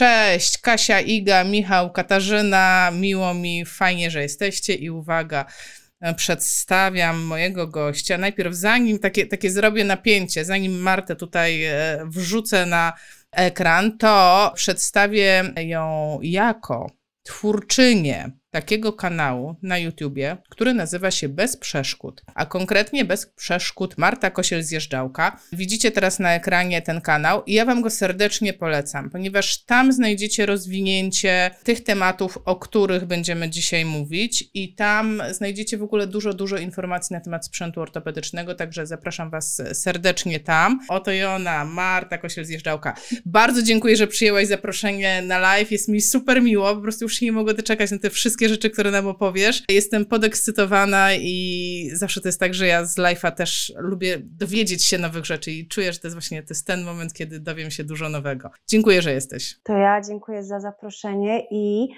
Cześć, Kasia, Iga, Michał, Katarzyna. Miło mi, fajnie, że jesteście i uwaga, przedstawiam mojego gościa. Najpierw, zanim takie, takie zrobię napięcie, zanim Martę tutaj e, wrzucę na ekran, to przedstawię ją jako twórczynię takiego kanału na YouTubie, który nazywa się Bez Przeszkód, a konkretnie Bez Przeszkód Marta Kosiel-Zjeżdżałka. Widzicie teraz na ekranie ten kanał i ja Wam go serdecznie polecam, ponieważ tam znajdziecie rozwinięcie tych tematów, o których będziemy dzisiaj mówić i tam znajdziecie w ogóle dużo, dużo informacji na temat sprzętu ortopedycznego, także zapraszam Was serdecznie tam. Oto i ona, Marta Kosiel-Zjeżdżałka. Bardzo dziękuję, że przyjęłaś zaproszenie na live, jest mi super miło, po prostu już się nie mogę doczekać na te wszystkie wszystkie rzeczy, które nam opowiesz. Jestem podekscytowana i zawsze to jest tak, że ja z live'a też lubię dowiedzieć się nowych rzeczy i czuję, że to jest właśnie to jest ten moment, kiedy dowiem się dużo nowego. Dziękuję, że jesteś. To ja dziękuję za zaproszenie i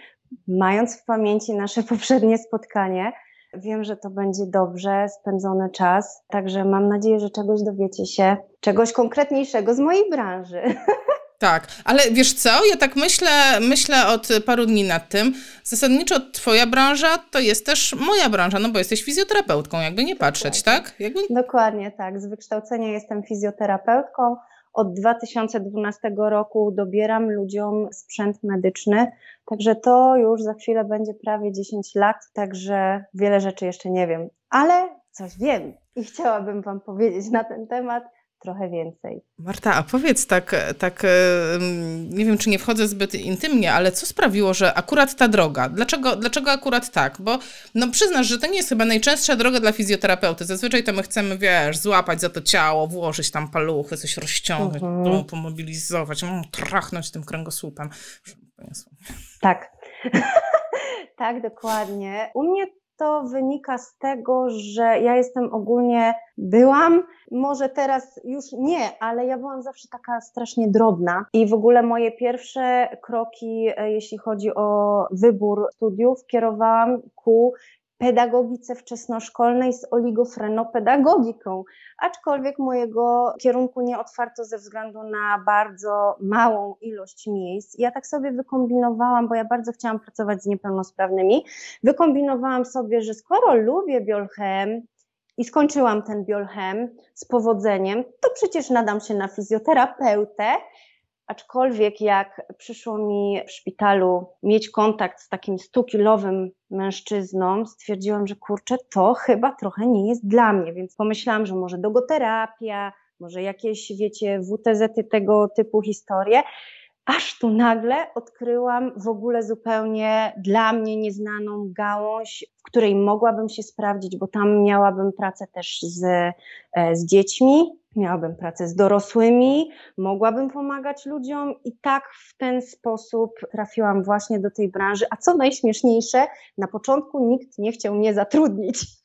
mając w pamięci nasze poprzednie spotkanie, Wiem, że to będzie dobrze spędzony czas, także mam nadzieję, że czegoś dowiecie się, czegoś konkretniejszego z mojej branży. Tak, ale wiesz co, ja tak myślę, myślę od paru dni nad tym. Zasadniczo twoja branża to jest też moja branża, no bo jesteś fizjoterapeutką, jakby nie patrzeć, Dokładnie. tak? Jakby... Dokładnie tak. Z wykształcenia jestem fizjoterapeutką. Od 2012 roku dobieram ludziom sprzęt medyczny, także to już za chwilę będzie prawie 10 lat, także wiele rzeczy jeszcze nie wiem, ale coś wiem i chciałabym Wam powiedzieć na ten temat trochę więcej. Marta, a powiedz tak, tak, nie wiem, czy nie wchodzę zbyt intymnie, ale co sprawiło, że akurat ta droga? Dlaczego, dlaczego akurat tak? Bo no przyznasz, że to nie jest chyba najczęstsza droga dla fizjoterapeuty. Zazwyczaj to my chcemy, wiesz, złapać za to ciało, włożyć tam paluchy, coś rozciągnąć, uh-huh. pomobilizować, mm, trachnąć tym kręgosłupem. Tak. tak, dokładnie. U mnie to wynika z tego, że ja jestem ogólnie, byłam, może teraz już nie, ale ja byłam zawsze taka strasznie drobna. I w ogóle moje pierwsze kroki, e, jeśli chodzi o wybór studiów, kierowałam ku pedagogice wczesnoszkolnej z oligofrenopedagogiką, aczkolwiek mojego kierunku nie otwarto ze względu na bardzo małą ilość miejsc. Ja tak sobie wykombinowałam, bo ja bardzo chciałam pracować z niepełnosprawnymi, wykombinowałam sobie, że skoro lubię biolchem, i skończyłam ten biolchem z powodzeniem, to przecież nadam się na fizjoterapeutę, Aczkolwiek jak przyszło mi w szpitalu mieć kontakt z takim stukilowym mężczyzną, stwierdziłam, że kurczę, to chyba trochę nie jest dla mnie, więc pomyślałam, że może dogoterapia, może jakieś, wiecie, WTZ-y tego typu historie. Aż tu nagle odkryłam w ogóle zupełnie dla mnie nieznaną gałąź, w której mogłabym się sprawdzić, bo tam miałabym pracę też z, e, z dziećmi, miałabym pracę z dorosłymi, mogłabym pomagać ludziom i tak w ten sposób trafiłam właśnie do tej branży. A co najśmieszniejsze, na początku nikt nie chciał mnie zatrudnić.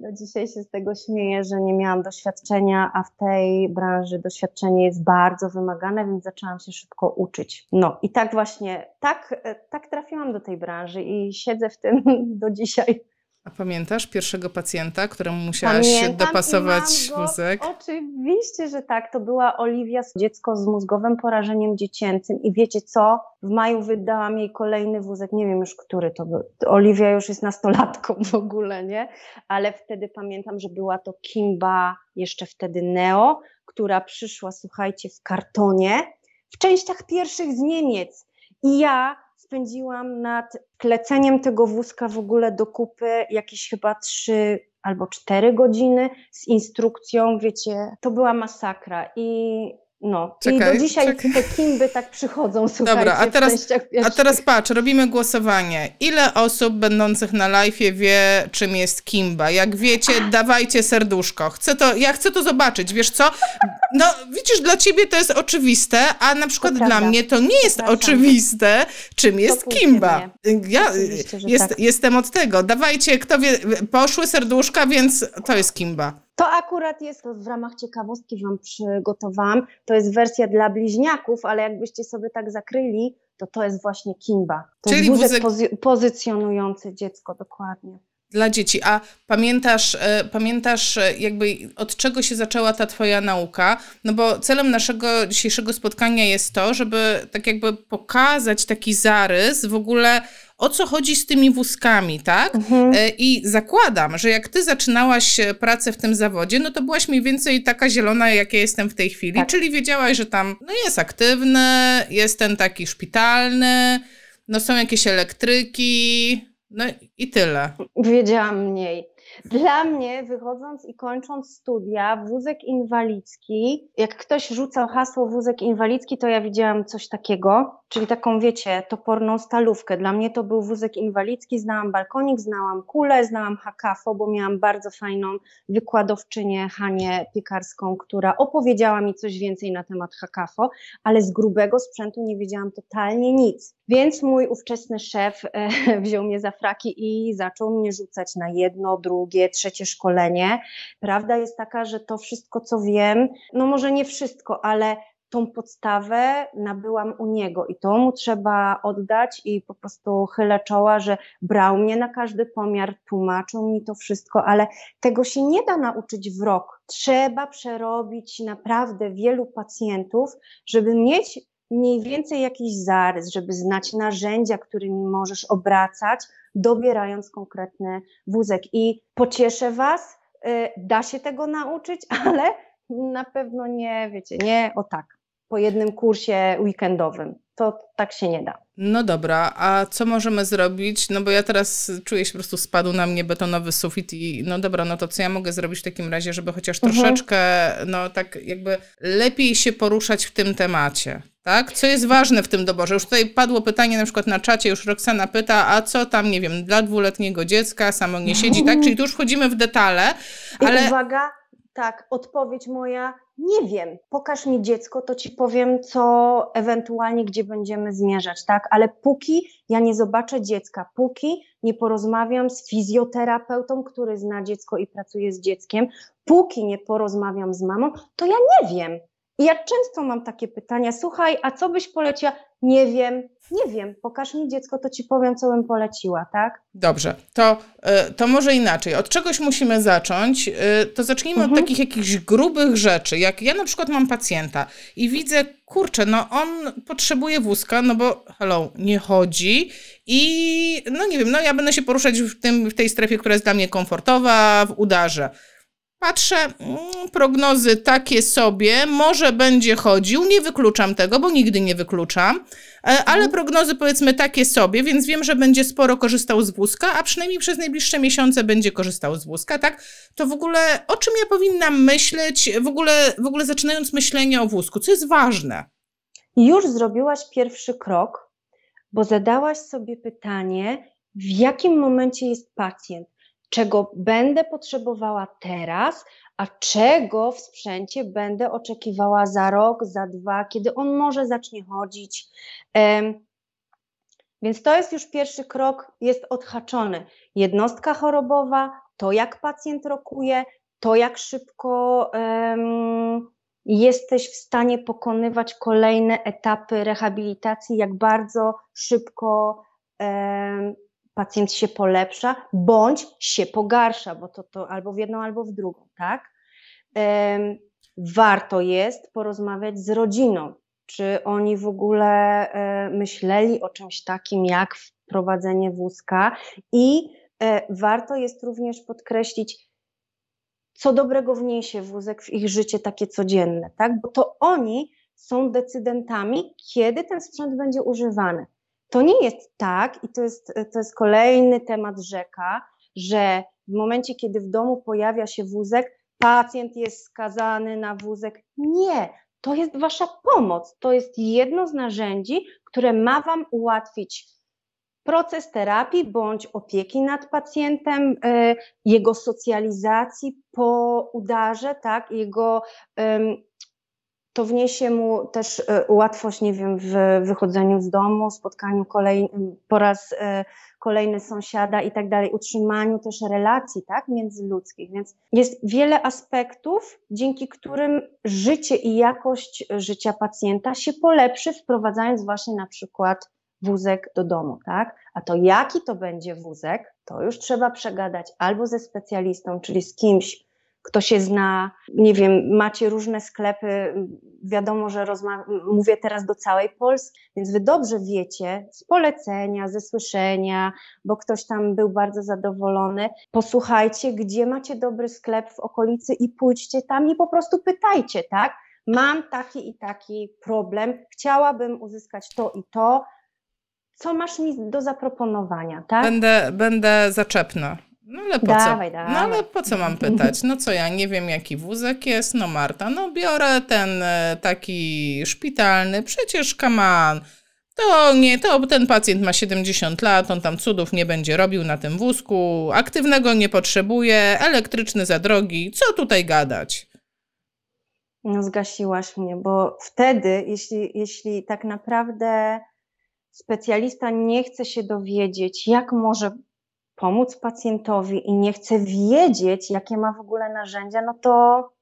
Do dzisiaj się z tego śmieję, że nie miałam doświadczenia, a w tej branży doświadczenie jest bardzo wymagane, więc zaczęłam się szybko uczyć. No i tak właśnie, tak, tak trafiłam do tej branży i siedzę w tym do dzisiaj. A pamiętasz pierwszego pacjenta, któremu musiałaś Pamiętam dopasować wózek? Oczywiście, że tak. To była Oliwia, dziecko z mózgowym porażeniem dziecięcym. I wiecie co? W maju wydałam jej kolejny wózek. Nie wiem już, który to był. Oliwia już jest nastolatką w ogóle, nie? Ale wtedy pamiętam, że była to Kimba, jeszcze wtedy Neo, która przyszła, słuchajcie, w kartonie, w częściach pierwszych z Niemiec. I ja spędziłam nad kleceniem tego wózka w ogóle do kupy jakieś chyba trzy albo cztery godziny z instrukcją, wiecie, to była masakra. I no, czekaj, i do dzisiaj czekaj. te kimby tak przychodzą, słuchajcie, Dobra, a teraz, a teraz patrz, robimy głosowanie. Ile osób będących na live wie, czym jest kimba? Jak wiecie, dawajcie serduszko. Chcę to, ja chcę to zobaczyć, wiesz co? No, widzisz, dla ciebie to jest oczywiste, a na przykład dla mnie to nie jest oczywiste, czym jest kimba. Ja jest, tak. jestem od tego. Dawajcie, kto wie, poszły serduszka, więc to jest kimba. To akurat jest w ramach ciekawostki, Wam przygotowałam. To jest wersja dla bliźniaków, ale jakbyście sobie tak zakryli, to to jest właśnie Kimba. To Czyli jest wózek, wózek... pozycjonujący dziecko, dokładnie. Dla dzieci. A pamiętasz, e, pamiętasz e, jakby od czego się zaczęła ta twoja nauka? No bo celem naszego dzisiejszego spotkania jest to, żeby tak jakby pokazać taki zarys w ogóle o co chodzi z tymi wózkami, tak? Mhm. E, I zakładam, że jak ty zaczynałaś pracę w tym zawodzie, no to byłaś mniej więcej taka zielona, jak ja jestem w tej chwili, tak. czyli wiedziałaś, że tam no jest aktywny, jest ten taki szpitalny, no są jakieś elektryki, no i tyle. Wiedziałam mniej. Dla mnie, wychodząc i kończąc studia, wózek inwalidzki, jak ktoś rzucał hasło wózek inwalidzki, to ja widziałam coś takiego, czyli taką, wiecie, toporną stalówkę. Dla mnie to był wózek inwalidzki, znałam balkonik, znałam kulę, znałam hakafo, bo miałam bardzo fajną wykładowczynię Hanię Piekarską, która opowiedziała mi coś więcej na temat hakafo, ale z grubego sprzętu nie wiedziałam totalnie nic. Więc mój ówczesny szef e, wziął mnie za fraki i zaczął mnie rzucać na jedno, drugie, trzecie szkolenie. Prawda jest taka, że to wszystko, co wiem, no może nie wszystko, ale tą podstawę nabyłam u niego i to mu trzeba oddać i po prostu chylę czoła, że brał mnie na każdy pomiar, tłumaczył mi to wszystko, ale tego się nie da nauczyć w rok. Trzeba przerobić naprawdę wielu pacjentów, żeby mieć mniej więcej jakiś zarys, żeby znać narzędzia, którymi możesz obracać, dobierając konkretny wózek. I pocieszę Was, y, da się tego nauczyć, ale na pewno nie, wiecie, nie o tak, po jednym kursie weekendowym. To tak się nie da. No dobra, a co możemy zrobić? No bo ja teraz czuję się po prostu spadł na mnie betonowy sufit i no dobra, no to co ja mogę zrobić w takim razie, żeby chociaż mhm. troszeczkę, no tak jakby lepiej się poruszać w tym temacie? Tak? Co jest ważne w tym doborze? Już tutaj padło pytanie na przykład na czacie, już Roxana pyta, a co tam, nie wiem, dla dwuletniego dziecka, samo nie siedzi, tak? Czyli tu już wchodzimy w detale, ale... I uwaga, tak, odpowiedź moja, nie wiem, pokaż mi dziecko, to ci powiem, co ewentualnie, gdzie będziemy zmierzać, tak? Ale póki ja nie zobaczę dziecka, póki nie porozmawiam z fizjoterapeutą, który zna dziecko i pracuje z dzieckiem, póki nie porozmawiam z mamą, to ja nie wiem. I ja często mam takie pytania, słuchaj, a co byś poleciła? Nie wiem, nie wiem, pokaż mi dziecko, to ci powiem, co bym poleciła, tak? Dobrze, to, e, to może inaczej. Od czegoś musimy zacząć. E, to zacznijmy mhm. od takich jakichś grubych rzeczy. Jak ja na przykład mam pacjenta i widzę, kurczę, no on potrzebuje wózka, no bo hello, nie chodzi i no nie wiem, no ja będę się poruszać w, tym, w tej strefie, która jest dla mnie komfortowa, w udarze Patrzę, mm, prognozy takie sobie, może będzie chodził, nie wykluczam tego, bo nigdy nie wykluczam, e, ale mhm. prognozy powiedzmy takie sobie, więc wiem, że będzie sporo korzystał z wózka, a przynajmniej przez najbliższe miesiące będzie korzystał z wózka, tak? To w ogóle o czym ja powinnam myśleć, w ogóle, w ogóle zaczynając myślenie o wózku, co jest ważne? Już zrobiłaś pierwszy krok, bo zadałaś sobie pytanie, w jakim momencie jest pacjent czego będę potrzebowała teraz, a czego w sprzęcie będę oczekiwała za rok, za dwa, kiedy on może zacznie chodzić. Więc to jest już pierwszy krok, jest odhaczony. Jednostka chorobowa, to jak pacjent rokuje, to jak szybko um, jesteś w stanie pokonywać kolejne etapy rehabilitacji, jak bardzo szybko um, pacjent się polepsza, bądź się pogarsza, bo to, to albo w jedną, albo w drugą, tak? Warto jest porozmawiać z rodziną, czy oni w ogóle e, myśleli o czymś takim jak wprowadzenie wózka i e, warto jest również podkreślić, co dobrego wniesie wózek w ich życie takie codzienne, tak? Bo to oni są decydentami, kiedy ten sprzęt będzie używany. To nie jest tak, i to jest, to jest kolejny temat rzeka, że w momencie, kiedy w domu pojawia się wózek, pacjent jest skazany na wózek. Nie, to jest Wasza pomoc. To jest jedno z narzędzi, które ma Wam ułatwić proces terapii bądź opieki nad pacjentem, e, jego socjalizacji po udarze, tak, jego to wniesie mu też e, łatwość, nie wiem, w wychodzeniu z domu, spotkaniu kolej, po raz e, kolejny sąsiada i tak dalej, utrzymaniu też relacji, tak, międzyludzkich. Więc jest wiele aspektów, dzięki którym życie i jakość życia pacjenta się polepszy, wprowadzając właśnie na przykład wózek do domu, tak? A to jaki to będzie wózek, to już trzeba przegadać albo ze specjalistą, czyli z kimś, kto się zna, nie wiem, macie różne sklepy, wiadomo, że mówię teraz do całej Polski, więc wy dobrze wiecie z polecenia, ze słyszenia, bo ktoś tam był bardzo zadowolony. Posłuchajcie, gdzie macie dobry sklep w okolicy i pójdźcie tam i po prostu pytajcie, tak? Mam taki i taki problem, chciałabym uzyskać to i to. Co masz mi do zaproponowania, tak? Będę, będę zaczepna. No ale po dawaj, co? Dawaj. No ale po co mam pytać? No co ja nie wiem jaki wózek jest? No Marta, no biorę ten e, taki szpitalny, przecież kaman. To nie, to ten pacjent ma 70 lat, on tam cudów nie będzie robił na tym wózku, aktywnego nie potrzebuje, elektryczny za drogi, co tutaj gadać? No zgasiłaś mnie, bo wtedy, jeśli, jeśli tak naprawdę specjalista nie chce się dowiedzieć, jak może pomóc pacjentowi i nie chce wiedzieć, jakie ma w ogóle narzędzia, no to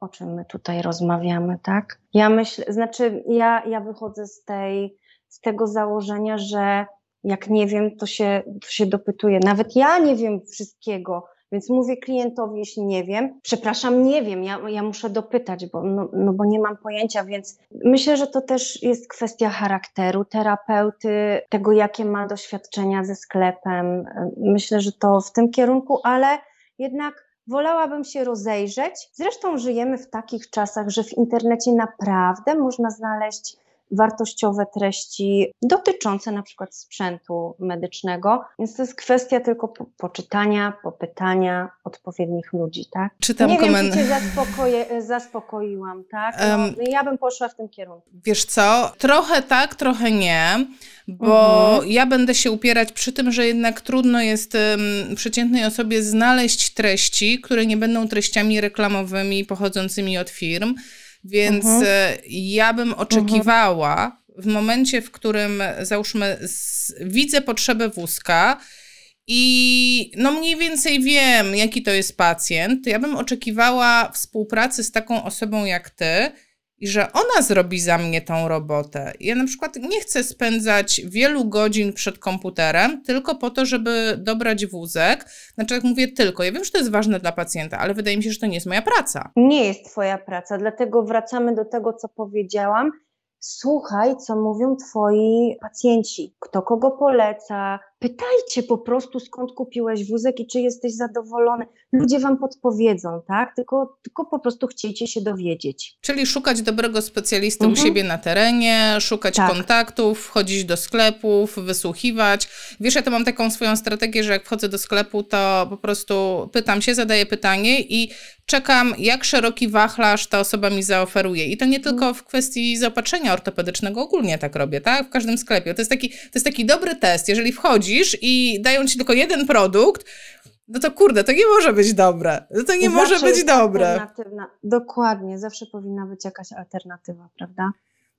o czym my tutaj rozmawiamy, tak? Ja myślę, znaczy ja, ja wychodzę z tej, z tego założenia, że jak nie wiem, to się, to się dopytuję. Nawet ja nie wiem wszystkiego, więc mówię klientowi, jeśli nie wiem, przepraszam, nie wiem, ja, ja muszę dopytać, bo, no, no bo nie mam pojęcia, więc myślę, że to też jest kwestia charakteru terapeuty, tego, jakie ma doświadczenia ze sklepem. Myślę, że to w tym kierunku, ale jednak wolałabym się rozejrzeć. Zresztą żyjemy w takich czasach, że w internecie naprawdę można znaleźć wartościowe treści dotyczące na przykład sprzętu medycznego. Więc to jest kwestia tylko po, poczytania, popytania odpowiednich ludzi, tak? Czytam Nie komen... wiem, czy cię zaspokoiłam, tak? No, um, ja bym poszła w tym kierunku. Wiesz co, trochę tak, trochę nie, bo mhm. ja będę się upierać przy tym, że jednak trudno jest um, przeciętnej osobie znaleźć treści, które nie będą treściami reklamowymi pochodzącymi od firm, więc mhm. E, ja bym oczekiwała w momencie, w którym załóżmy z, widzę potrzebę wózka i no mniej więcej wiem, jaki to jest pacjent, ja bym oczekiwała współpracy z taką osobą jak ty, i że ona zrobi za mnie tą robotę. Ja na przykład nie chcę spędzać wielu godzin przed komputerem tylko po to, żeby dobrać wózek. Znaczy, jak mówię tylko, ja wiem, że to jest ważne dla pacjenta, ale wydaje mi się, że to nie jest moja praca. Nie jest Twoja praca, dlatego wracamy do tego, co powiedziałam. Słuchaj, co mówią Twoi pacjenci, kto kogo poleca, Pytajcie po prostu, skąd kupiłeś wózek i czy jesteś zadowolony. Ludzie wam podpowiedzą, tak? Tylko, tylko po prostu chciejcie się dowiedzieć. Czyli szukać dobrego specjalisty mhm. u siebie na terenie, szukać tak. kontaktów, wchodzić do sklepów, wysłuchiwać. Wiesz, ja to mam taką swoją strategię, że jak wchodzę do sklepu, to po prostu pytam się, zadaję pytanie i czekam, jak szeroki wachlarz ta osoba mi zaoferuje. I to nie tylko mhm. w kwestii zaopatrzenia ortopedycznego, ogólnie tak robię, tak? W każdym sklepie. To jest taki, to jest taki dobry test. Jeżeli wchodzi i dają ci tylko jeden produkt, no to kurde, to nie może być dobre. No to nie zawsze może być dobre. Alternatywna. Dokładnie, zawsze powinna być jakaś alternatywa, prawda?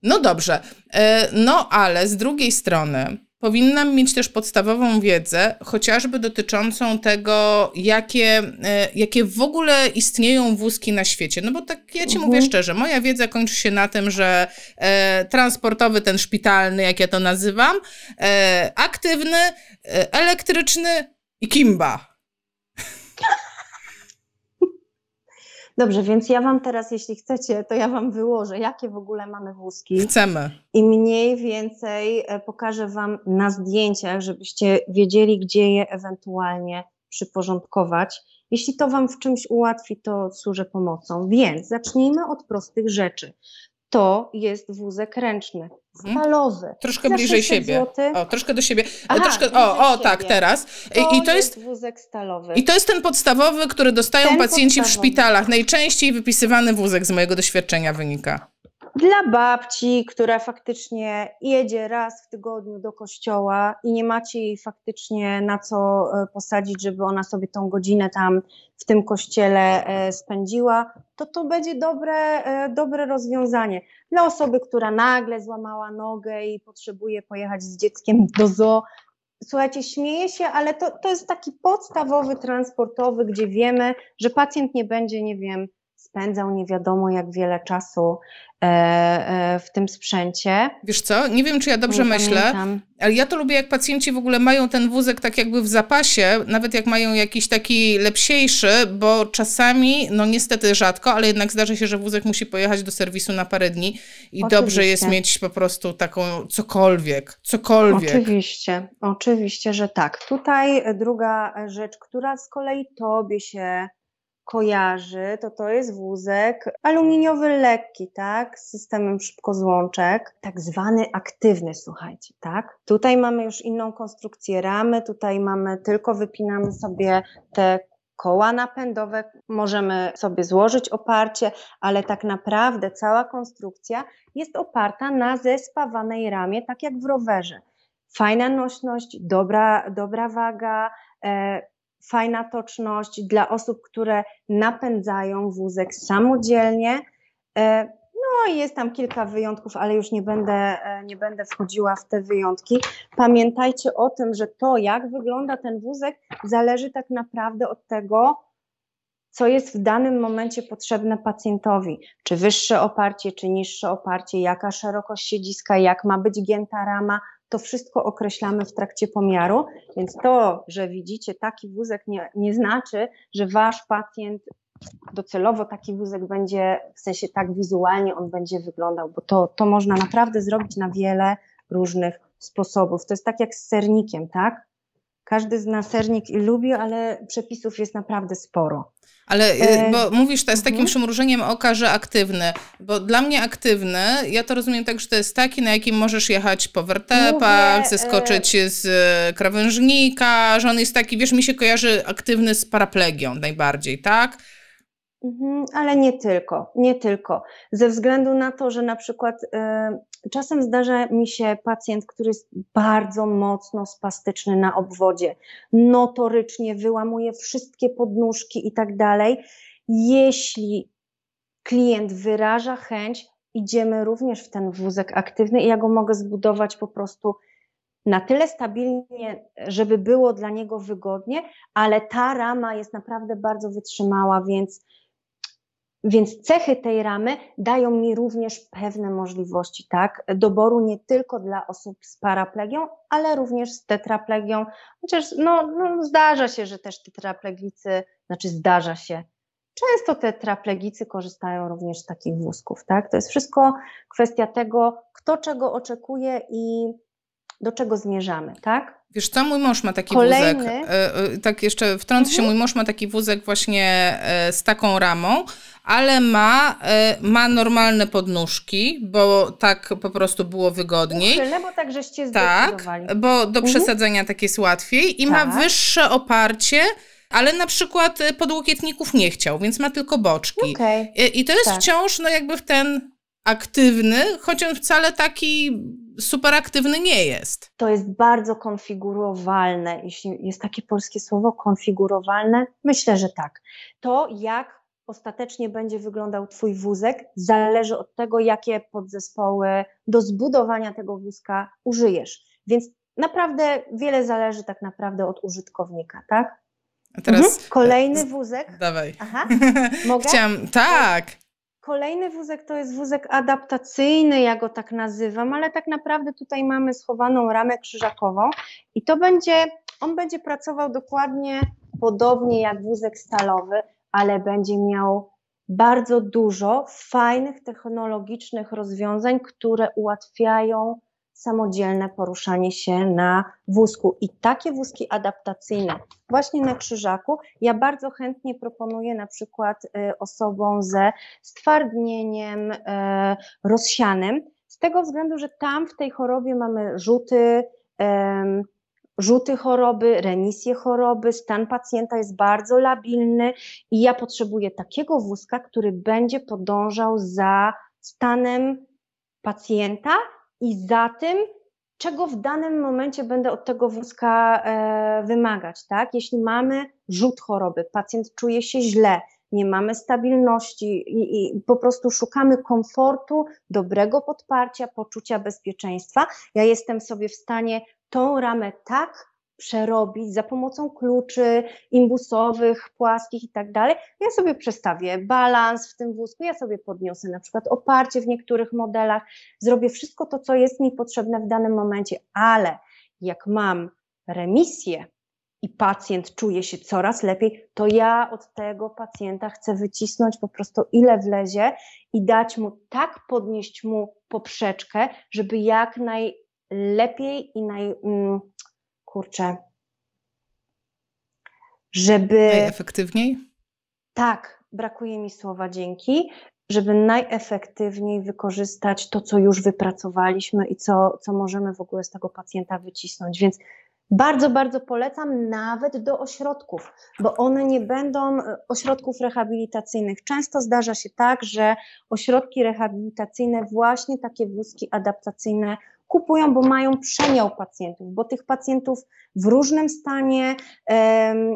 No dobrze. E, no ale z drugiej strony powinnam mieć też podstawową wiedzę, chociażby dotyczącą tego, jakie, e, jakie w ogóle istnieją wózki na świecie. No bo tak ja ci mhm. mówię szczerze, moja wiedza kończy się na tym, że e, transportowy, ten szpitalny, jak ja to nazywam, e, aktywny, e, elektryczny i kimba. Dobrze, więc ja Wam teraz, jeśli chcecie, to ja Wam wyłożę, jakie w ogóle mamy wózki. Chcemy. I mniej więcej e, pokażę Wam na zdjęciach, żebyście wiedzieli, gdzie je ewentualnie przyporządkować. Jeśli to Wam w czymś ułatwi, to służę pomocą. Więc zacznijmy od prostych rzeczy to jest wózek ręczny, mhm. stalowy. Troszkę bliżej siebie. O, troszkę do siebie. Aha, troszkę, o, o tak, teraz. To I, to jest, jest wózek stalowy. I to jest ten podstawowy, który dostają ten pacjenci podstawowy. w szpitalach. Najczęściej wypisywany wózek z mojego doświadczenia wynika. Dla babci, która faktycznie jedzie raz w tygodniu do kościoła i nie macie jej faktycznie na co e, posadzić, żeby ona sobie tą godzinę tam w tym kościele e, spędziła, to to będzie dobre, e, dobre rozwiązanie. Dla osoby, która nagle złamała nogę i potrzebuje pojechać z dzieckiem do zoo, Słuchajcie, śmieję się, ale to, to jest taki podstawowy transportowy, gdzie wiemy, że pacjent nie będzie, nie wiem, spędzał nie wiadomo jak wiele czasu e, e, w tym sprzęcie. Wiesz co, nie wiem czy ja dobrze nie myślę, pamiętam. ale ja to lubię jak pacjenci w ogóle mają ten wózek tak jakby w zapasie, nawet jak mają jakiś taki lepsiejszy, bo czasami, no niestety rzadko, ale jednak zdarza się, że wózek musi pojechać do serwisu na parę dni i Oczywiście. dobrze jest mieć po prostu taką cokolwiek, cokolwiek. Oczywiście, oczywiście, że tak. Tutaj druga rzecz, która z kolei tobie się kojarzy, to to jest wózek aluminiowy lekki, tak, z systemem szybkozłączek, tak zwany aktywny, słuchajcie, tak. Tutaj mamy już inną konstrukcję ramy, tutaj mamy tylko wypinamy sobie te koła napędowe, możemy sobie złożyć oparcie, ale tak naprawdę cała konstrukcja jest oparta na zespawanej ramie, tak jak w rowerze. Fajna nośność, dobra, dobra waga, e, fajna toczność dla osób, które napędzają wózek samodzielnie. E, no i jest tam kilka wyjątków, ale już nie będę, e, nie będę wchodziła w te wyjątki. Pamiętajcie o tym, że to, jak wygląda ten wózek, zależy tak naprawdę od tego, co jest w danym momencie potrzebne pacjentowi. Czy wyższe oparcie, czy niższe oparcie, jaka szerokość siedziska, jak ma być gięta rama, to wszystko określamy w trakcie pomiaru, więc to, że widzicie taki wózek nie, nie znaczy, że wasz pacjent docelowo taki wózek będzie, w sensie tak wizualnie on będzie wyglądał, bo to, to można naprawdę zrobić na wiele różnych sposobów. To jest tak jak z sernikiem, tak? Każdy zna sernik i lubi, ale przepisów jest naprawdę sporo. Ale y, e, bo mówisz to z takim mhm. przymrużeniem oka, że aktywny, bo dla mnie aktywny, ja to rozumiem tak, że to jest taki, na jakim możesz jechać po wertepach, Mówię, zeskoczyć e... z krawężnika, że on jest taki, wiesz, mi się kojarzy aktywny z paraplegią najbardziej, tak? Mhm, ale nie tylko, nie tylko. Ze względu na to, że na przykład y, czasem zdarza mi się pacjent, który jest bardzo mocno spastyczny na obwodzie, notorycznie wyłamuje wszystkie podnóżki i tak dalej. Jeśli klient wyraża chęć, idziemy również w ten wózek aktywny i ja go mogę zbudować po prostu na tyle stabilnie, żeby było dla niego wygodnie, ale ta rama jest naprawdę bardzo wytrzymała, więc więc cechy tej ramy dają mi również pewne możliwości, tak, doboru nie tylko dla osób z paraplegią, ale również z tetraplegią, chociaż no, no zdarza się, że też tetraplegicy, znaczy zdarza się, często tetraplegicy korzystają również z takich wózków, tak, to jest wszystko kwestia tego, kto czego oczekuje i do czego zmierzamy, tak? Wiesz co, mój mąż ma taki Kolejny. wózek, e, e, tak jeszcze wtrącę się, mhm. mój mąż ma taki wózek właśnie e, z taką ramą, ale ma, ma normalne podnóżki, bo tak po prostu było wygodniej. Uchylne, bo tak żeście Tak, bo do mhm. przesadzenia tak jest łatwiej i tak. ma wyższe oparcie, ale na przykład podłokietników nie chciał, więc ma tylko boczki. Okay. I, I to jest tak. wciąż no jakby w ten aktywny, choć on wcale taki super aktywny nie jest. To jest bardzo konfigurowalne, jeśli jest takie polskie słowo konfigurowalne, myślę, że tak. To jak ostatecznie będzie wyglądał Twój wózek, zależy od tego, jakie podzespoły do zbudowania tego wózka użyjesz. Więc naprawdę wiele zależy tak naprawdę od użytkownika, tak? A teraz mhm. kolejny wózek. Dawaj. Aha. Mogę? Chciałam, tak. Kolejny wózek to jest wózek adaptacyjny, ja go tak nazywam, ale tak naprawdę tutaj mamy schowaną ramę krzyżakową i to będzie, on będzie pracował dokładnie podobnie jak wózek stalowy, ale będzie miał bardzo dużo fajnych technologicznych rozwiązań, które ułatwiają samodzielne poruszanie się na wózku. I takie wózki adaptacyjne, właśnie na krzyżaku, ja bardzo chętnie proponuję na przykład y, osobom ze stwardnieniem y, rozsianym, z tego względu, że tam w tej chorobie mamy rzuty, rzuty choroby, remisję choroby, stan pacjenta jest bardzo labilny i ja potrzebuję takiego wózka, który będzie podążał za stanem pacjenta i za tym, czego w danym momencie będę od tego wózka e, wymagać, tak? Jeśli mamy rzut choroby, pacjent czuje się źle, nie mamy stabilności i, i, po prostu szukamy komfortu, dobrego podparcia, poczucia bezpieczeństwa, ja jestem sobie w stanie tą ramę tak przerobić za pomocą kluczy imbusowych, płaskich i tak dalej. Ja sobie przestawię balans w tym wózku, ja sobie podniosę na przykład oparcie w niektórych modelach, zrobię wszystko to, co jest mi potrzebne w danym momencie, ale jak mam remisję, i pacjent czuje się coraz lepiej, to ja od tego pacjenta chcę wycisnąć po prostu ile wlezie i dać mu tak podnieść mu poprzeczkę, żeby jak najlepiej i naj. Kurczę. Żeby. Najefektywniej? Tak, brakuje mi słowa dzięki, żeby najefektywniej wykorzystać to, co już wypracowaliśmy i co, co możemy w ogóle z tego pacjenta wycisnąć. Więc bardzo, bardzo polecam nawet do ośrodków, bo one nie będą e, ośrodków rehabilitacyjnych. Często zdarza się tak, że ośrodki rehabilitacyjne właśnie takie wózki adaptacyjne kupują, bo mają przemiał pacjentów, bo tych pacjentów w różnym stanie,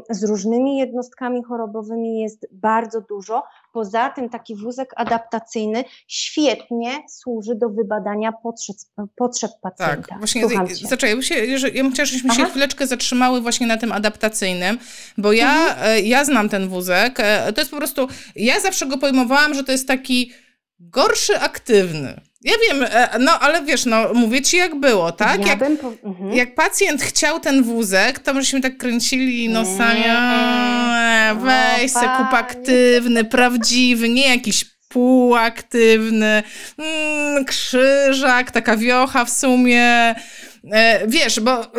z różnymi jednostkami chorobowymi jest bardzo dużo. Poza tym taki wózek adaptacyjny świetnie służy do wybadania potrzeb, potrzeb pacjenta. Tak, właśnie zaczekaj, ja, się, ja bym chciała, żebyśmy Aha. się chwileczkę zatrzymały właśnie na tym adaptacyjnym, bo ja, mhm. E, ja znam ten wózek. E, to jest po prostu, ja zawsze go pojmowałam, że to jest taki gorszy aktywny. Ja wiem, e, no ale wiesz, no mówię ci jak było, tak? Ja jak, po... mhm. jak pacjent chciał ten wózek, to myśmy tak kręcili nosami, no, weź se kup aktywny, prawdziwy, nie jakiś półaktywny, mm, krzyżak, taka wiocha w sumie. E, wiesz, bo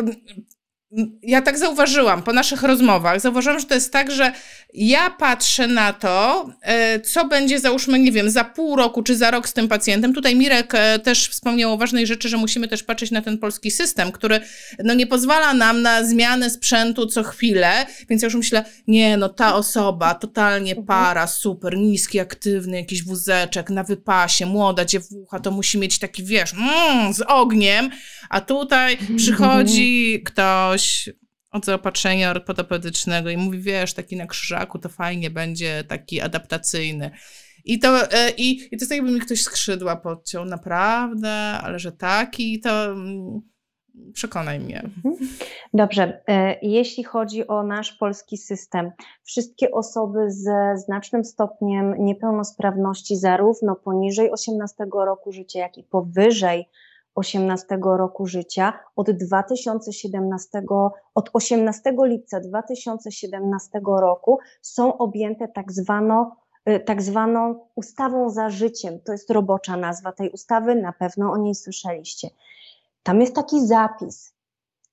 ja tak zauważyłam po naszych rozmowach, zauważyłam, że to jest tak, że ja patrzę na to, e, co będzie, załóżmy, nie wiem, za pół roku czy za rok z tym pacjentem. Tutaj Mirek e, też wspomniał o ważnej rzeczy, że musimy też patrzeć na ten polski system, który no, nie pozwala nam na zmianę sprzętu co chwilę, więc ja już myślę, nie, no ta osoba totalnie mhm. para, super, niski, aktywny, jakiś wózeczek na wypasie, młoda dziewucha, to musi mieć taki, wiesz, mm, z ogniem, a tutaj przychodzi ktoś od zaopatrzenia ortopedycznego i mówi, wiesz, taki na krzyżaku to fajnie będzie, taki adaptacyjny. I to, e, i, i to jest tak, jakby mi ktoś skrzydła podciął, naprawdę, ale że taki, to mm, przekonaj mnie. Mhm. Dobrze, e, jeśli chodzi o nasz polski system, wszystkie osoby ze znacznym stopniem niepełnosprawności, zarówno poniżej 18 roku życia, jak i powyżej 18 roku życia. Od 2017, od 18 lipca 2017 roku są objęte tak zwaną y, tak zwaną ustawą za życiem. To jest robocza nazwa tej ustawy, na pewno o niej słyszeliście. Tam jest taki zapis,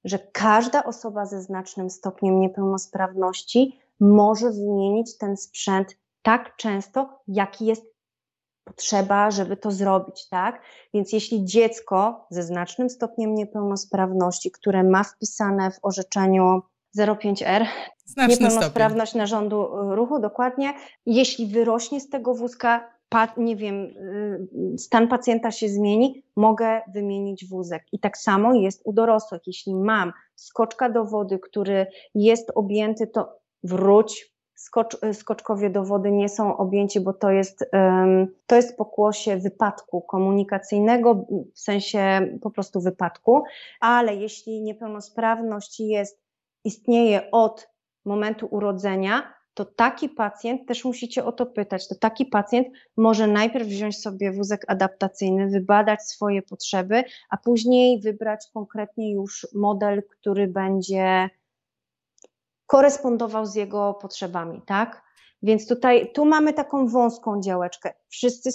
że każda osoba ze znacznym stopniem niepełnosprawności może wymienić ten sprzęt tak często, jaki jest potrzeba, żeby to zrobić, tak? Więc jeśli dziecko ze znacznym stopniem niepełnosprawności, które ma wpisane w orzeczeniu 05R, Znaczny niepełnosprawność stopień. narządu ruchu, dokładnie, jeśli wyrośnie z tego wózka, nie wiem, y, stan pacjenta się zmieni, mogę wymienić wózek. I tak samo jest u dorosłych. Jeśli mam skoczka do wody, który jest objęty, to wróć, skocz, skoczkowie do wody nie są objęci, bo to jest, to jest pokłosie wypadku komunikacyjnego, w sensie po prostu wypadku, ale jeśli niepełnosprawność jest, istnieje od momentu urodzenia, to taki pacjent, też musicie o to pytać, to taki pacjent może najpierw wziąć sobie wózek adaptacyjny, wybadać swoje potrzeby, a później wybrać konkretnie już model, który będzie korespondował z jego potrzebami, tak? Więc tutaj, tu mamy taką wąską działeczkę. Wszyscy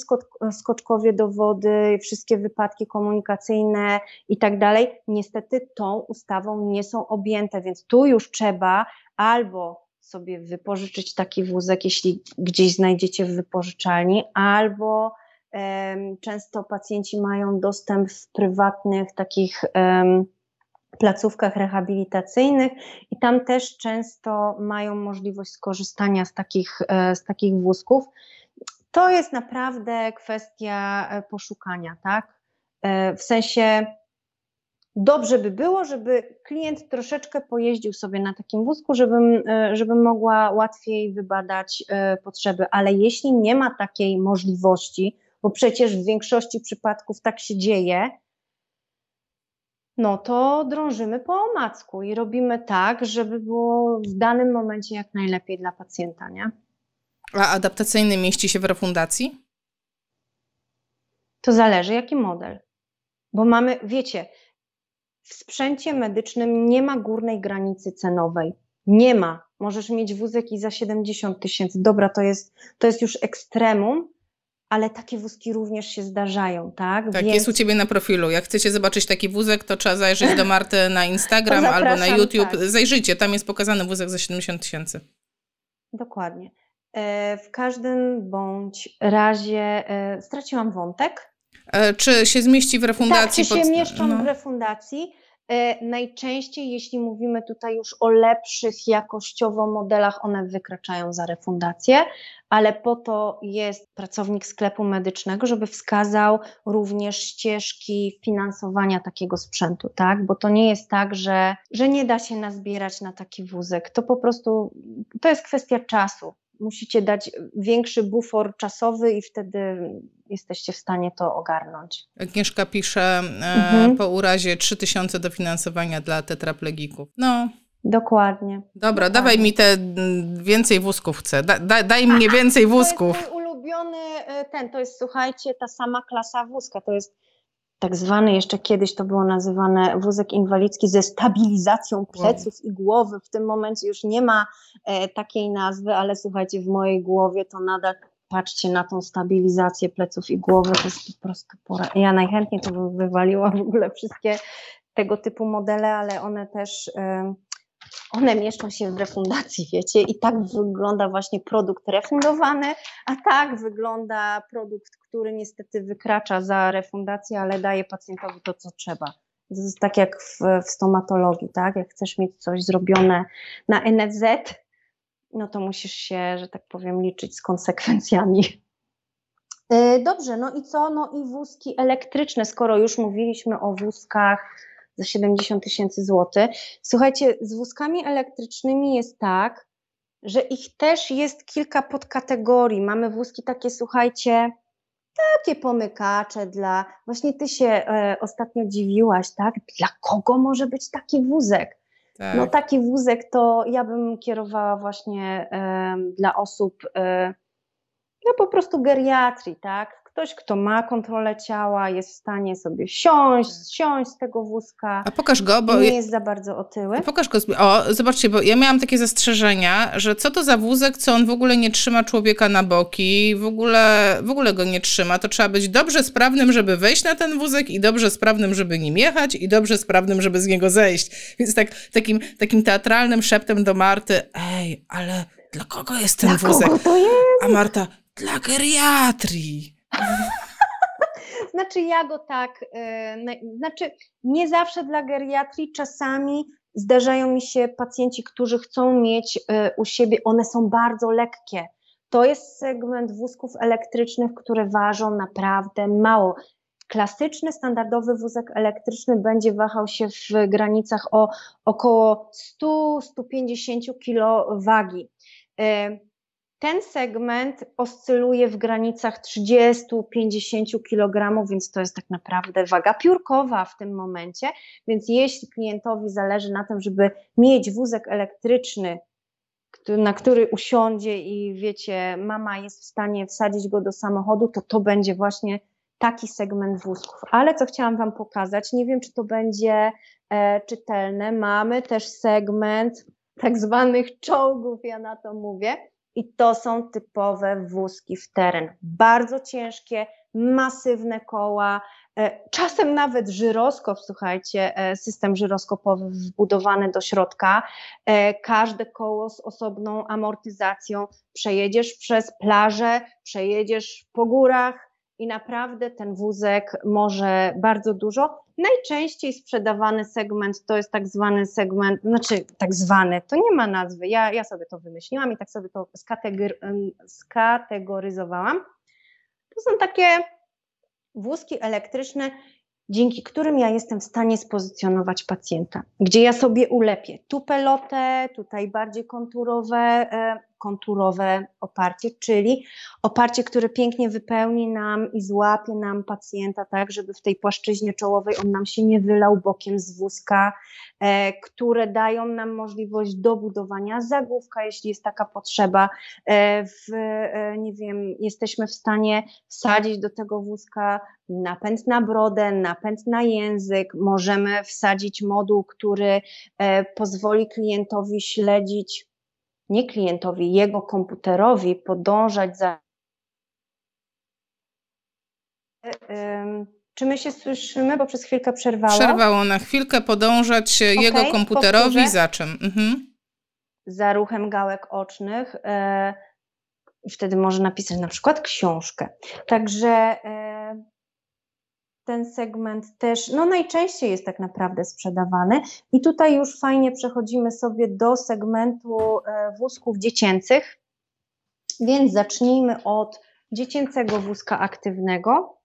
skoczkowie do wody, wszystkie wypadki komunikacyjne i tak dalej, niestety tą ustawą nie są objęte, więc tu już trzeba albo sobie wypożyczyć taki wózek, jeśli gdzieś znajdziecie w wypożyczalni, albo um, często pacjenci mają dostęp w prywatnych takich um, placówkach rehabilitacyjnych i tam też często mają możliwość skorzystania z takich, e, z takich wózków. To jest naprawdę kwestia e, poszukania, tak? E, w sensie dobrze by było, żeby klient troszeczkę pojeździł sobie na takim wózku, żebym, żebym mogła łatwiej wybadać potrzeby, ale jeśli nie ma takiej możliwości, bo przecież w większości przypadków tak się dzieje, no to drążymy po omacku i robimy tak, żeby było w danym momencie jak najlepiej dla pacjenta, nie? A adaptacyjny mieści się w refundacji? To zależy, jaki model. Bo mamy, wiecie, w sprzęcie medycznym nie ma górnej granicy cenowej. Nie ma. Możesz mieć wózek i za 70 tysięcy. Dobra, to jest, to jest już ekstremum, ale takie wózki również się zdarzają, tak? Tak, Więc... jest u Ciebie na profilu. Jak chcecie zobaczyć taki wózek, to trzeba zajrzeć do Marty na Instagram albo na YouTube. Tak. Zajrzyjcie, tam jest pokazany wózek za 70 tysięcy. Dokładnie. E, w każdym bądź razie e, straciłam wątek. E, czy się zmieści w refundacji? Tak, czy się pod... mieszczą no. w refundacji? Najczęściej, jeśli mówimy tutaj już o lepszych jakościowo modelach, one wykraczają za refundację, ale po to jest pracownik sklepu medycznego, żeby wskazał również ścieżki finansowania takiego sprzętu, tak? Bo to nie jest tak, że, że nie da się nazbierać na taki wózek. To po prostu to jest kwestia czasu musicie dać większy bufor czasowy i wtedy jesteście w stanie to ogarnąć. Agnieszka pisze e, mhm. po urazie 3000 dofinansowania dla tetraplegików. No. Dokładnie. Dobra, Dokładnie. dawaj mi te więcej wózków chcę. Da, da, daj mnie więcej wózków. To jest mój ulubiony e, ten, to jest słuchajcie, ta sama klasa wózka, to jest tak zwany, jeszcze kiedyś to było nazywane wózek inwalidzki ze stabilizacją pleców wow. i głowy. W tym momencie już nie ma e, takiej nazwy, ale słuchajcie, w mojej głowie to nadal patrzcie na tą stabilizację pleców i głowy, to jest po prostu pora. Ja najchętniej to bym wywaliła w ogóle wszystkie tego typu modele, ale one też. E, one mieszczą się w refundacji, wiecie, i tak wygląda właśnie produkt refundowany, a tak wygląda produkt, który niestety wykracza za refundację, ale daje pacjentowi to, co trzeba. To jest tak jak w, w stomatologii, tak? Jak chcesz mieć coś zrobione na NFZ, no to musisz się, że tak powiem, liczyć z konsekwencjami. E, dobrze, no i co? No i wózki elektryczne, skoro już mówiliśmy o wózkach za 70 tysięcy złotych. Słuchajcie, z wózkami elektrycznymi jest tak, że ich też jest kilka podkategorii. Mamy wózki takie, słuchajcie, takie pomykacze dla. Właśnie ty się e, ostatnio dziwiłaś, tak? Dla kogo może być taki wózek? Tak. No taki wózek to ja bym kierowała właśnie e, dla osób e, no po prostu geriatrii, tak? Ktoś, kto ma kontrolę ciała, jest w stanie sobie siąść, tak. siąść z tego wózka. A pokaż go, bo. Nie jest za bardzo otyły. Pokaż go. O, zobaczcie, bo ja miałam takie zastrzeżenia, że co to za wózek, co on w ogóle nie trzyma człowieka na boki, w ogóle, w ogóle go nie trzyma. To trzeba być dobrze sprawnym, żeby wejść na ten wózek i dobrze sprawnym, żeby nim jechać i dobrze sprawnym, żeby z niego zejść. Więc tak, takim, takim teatralnym szeptem do Marty, ej, ale dla kogo jest ten dla wózek? Kogo to jest? A Marta, dla geriatrii. znaczy ja go tak, yy, znaczy nie zawsze dla geriatrii, czasami zdarzają mi się pacjenci, którzy chcą mieć yy, u siebie, one są bardzo lekkie. To jest segment wózków elektrycznych, które ważą naprawdę mało. Klasyczny, standardowy wózek elektryczny będzie wahał się w granicach o około 100-150 kg wagi. Yy, ten segment oscyluje w granicach 30-50 kg, więc to jest tak naprawdę waga piórkowa w tym momencie. Więc jeśli klientowi zależy na tym, żeby mieć wózek elektryczny, na który usiądzie i wiecie, mama jest w stanie wsadzić go do samochodu, to to będzie właśnie taki segment wózków. Ale co chciałam Wam pokazać, nie wiem, czy to będzie e, czytelne, mamy też segment tak zwanych czołgów, ja na to mówię i to są typowe wózki w teren. Bardzo ciężkie, masywne koła, e, czasem nawet żyroskop, słuchajcie, e, system żyroskopowy wbudowany do środka, e, każde koło z osobną amortyzacją, przejedziesz przez plażę, przejedziesz po górach, i naprawdę ten wózek może bardzo dużo. Najczęściej sprzedawany segment to jest tak zwany segment, znaczy tak zwany, to nie ma nazwy, ja, ja sobie to wymyśliłam i tak sobie to skategoryzowałam. To są takie wózki elektryczne, dzięki którym ja jestem w stanie spozycjonować pacjenta, gdzie ja sobie ulepię tu pelotę, tutaj bardziej konturowe e, konturowe oparcie, czyli oparcie, które pięknie wypełni nam i złapie nam pacjenta, tak, żeby w tej płaszczyźnie czołowej on nam się nie wylał bokiem z wózka, e, które dają nam możliwość dobudowania zagłówka, jeśli jest taka potrzeba. E, w, e, nie wiem, jesteśmy w stanie wsadzić do tego wózka napęd na brodę, napęd na język, możemy wsadzić moduł, który pozwoli klientowi śledzić, nie klientowi, jego komputerowi, podążać za. E, czy my się słyszymy, bo przez chwilkę przerwało? Przerwało na chwilkę, podążać okay, jego komputerowi powtórzę. za czym? Mhm. Za ruchem gałek ocznych. E, wtedy może napisać na przykład książkę. Także ten segment też no najczęściej jest tak naprawdę sprzedawany. I tutaj już fajnie przechodzimy sobie do segmentu e, wózków dziecięcych. Więc zacznijmy od dziecięcego wózka aktywnego,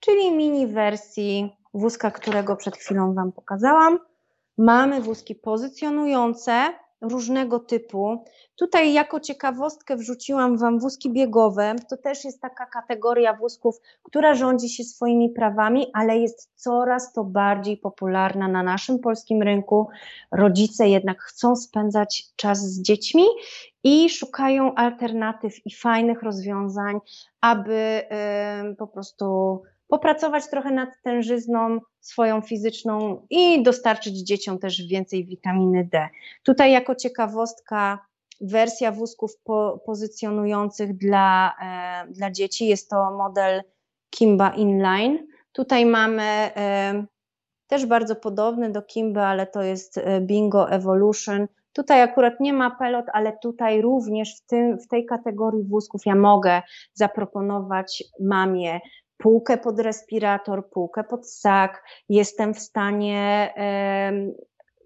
czyli mini wersji wózka, którego przed chwilą Wam pokazałam. Mamy wózki pozycjonujące, różnego typu. Tutaj jako ciekawostkę wrzuciłam Wam wózki biegowe. To też jest taka kategoria wózków, która rządzi się swoimi prawami, ale jest coraz to bardziej popularna na naszym polskim rynku. Rodzice jednak chcą spędzać czas z dziećmi i szukają alternatyw i fajnych rozwiązań, aby po prostu popracować trochę nad tężyzną swoją fizyczną i dostarczyć dzieciom też więcej witaminy D. Tutaj jako ciekawostka wersja wózków po, pozycjonujących dla, e, dla dzieci jest to model Kimba Inline. Tutaj mamy e, też bardzo podobny do Kimba, ale to jest e, Bingo Evolution. Tutaj akurat nie ma pelot, ale tutaj również w, tym, w tej kategorii wózków ja mogę zaproponować mamie półkę pod respirator, półkę pod sak, jestem w stanie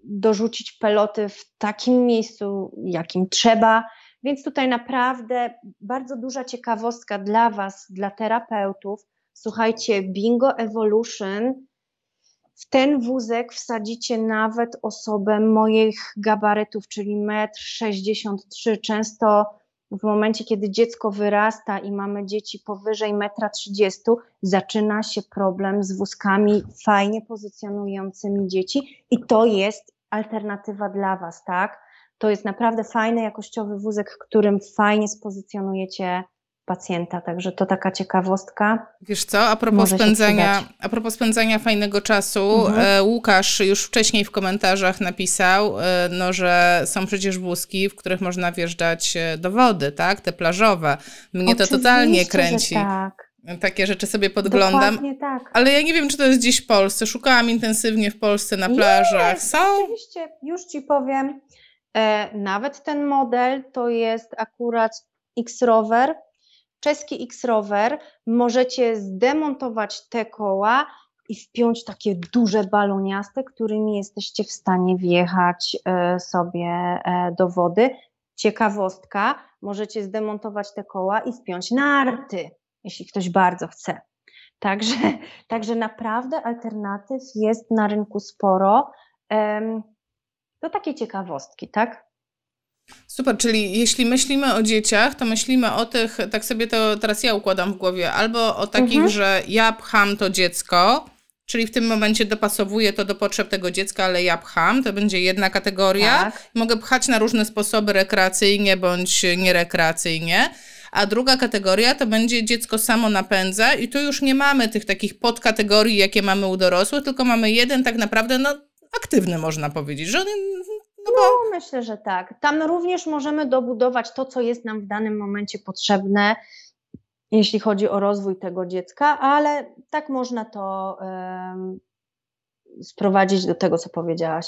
dorzucić peloty w takim miejscu, jakim trzeba. Więc tutaj naprawdę bardzo duża ciekawostka dla Was, dla terapeutów. Słuchajcie, Bingo Evolution. W ten wózek wsadzicie nawet osobę moich gabarytów, czyli 1,63 m. Często w momencie, kiedy dziecko wyrasta i mamy dzieci powyżej 1,30 m, zaczyna się problem z wózkami fajnie pozycjonującymi dzieci i to jest alternatywa dla Was, tak? To jest naprawdę fajny, jakościowy wózek, którym fajnie spozycjonujecie pacjenta, także to taka ciekawostka. Wiesz co, a propos, spędzania, a propos spędzania fajnego czasu, mhm. E, Łukasz już wcześniej w komentarzach napisał, e, no, że są przecież wózki, w których można wjeżdżać e, do wody, tak, te plażowe. Mnie Oczywiście, to totalnie kręci. tak. Takie rzeczy sobie podglądam. Dokładnie tak. Ale ja nie wiem, czy to jest gdzieś w Polsce. Szukałam intensywnie w Polsce na plażach. Jest, Są? Oczywiście, już Ci powiem. E, nawet ten model to jest akurat X-Rover, czeski X-Rover, możecie zdemontować te koła i wpiąć takie duże baloniaste, którymi jesteście w stanie wjechać e, sobie e, do wody. Ciekawostka, możecie zdemontować te koła i wpiąć narty, jeśli ktoś bardzo chce. Także, także naprawdę alternatyw jest na rynku sporo. To takie ciekawostki, tak? Super, czyli jeśli myślimy o dzieciach, to myślimy o tych, tak sobie to teraz ja układam w głowie, albo o takich, mhm. że ja pcham to dziecko, czyli w tym momencie dopasowuję to do potrzeb tego dziecka, ale ja pcham, to będzie jedna kategoria. Tak. Mogę pchać na różne sposoby rekreacyjnie bądź nierekreacyjnie. A druga kategoria to będzie dziecko samo napędza i tu już nie mamy tych takich podkategorii, jakie mamy u dorosłych, tylko mamy jeden tak naprawdę, no aktywny można powiedzieć, że no, bo... no myślę, że tak. Tam również możemy dobudować to, co jest nam w danym momencie potrzebne, jeśli chodzi o rozwój tego dziecka, ale tak można to um, sprowadzić do tego, co powiedziałaś.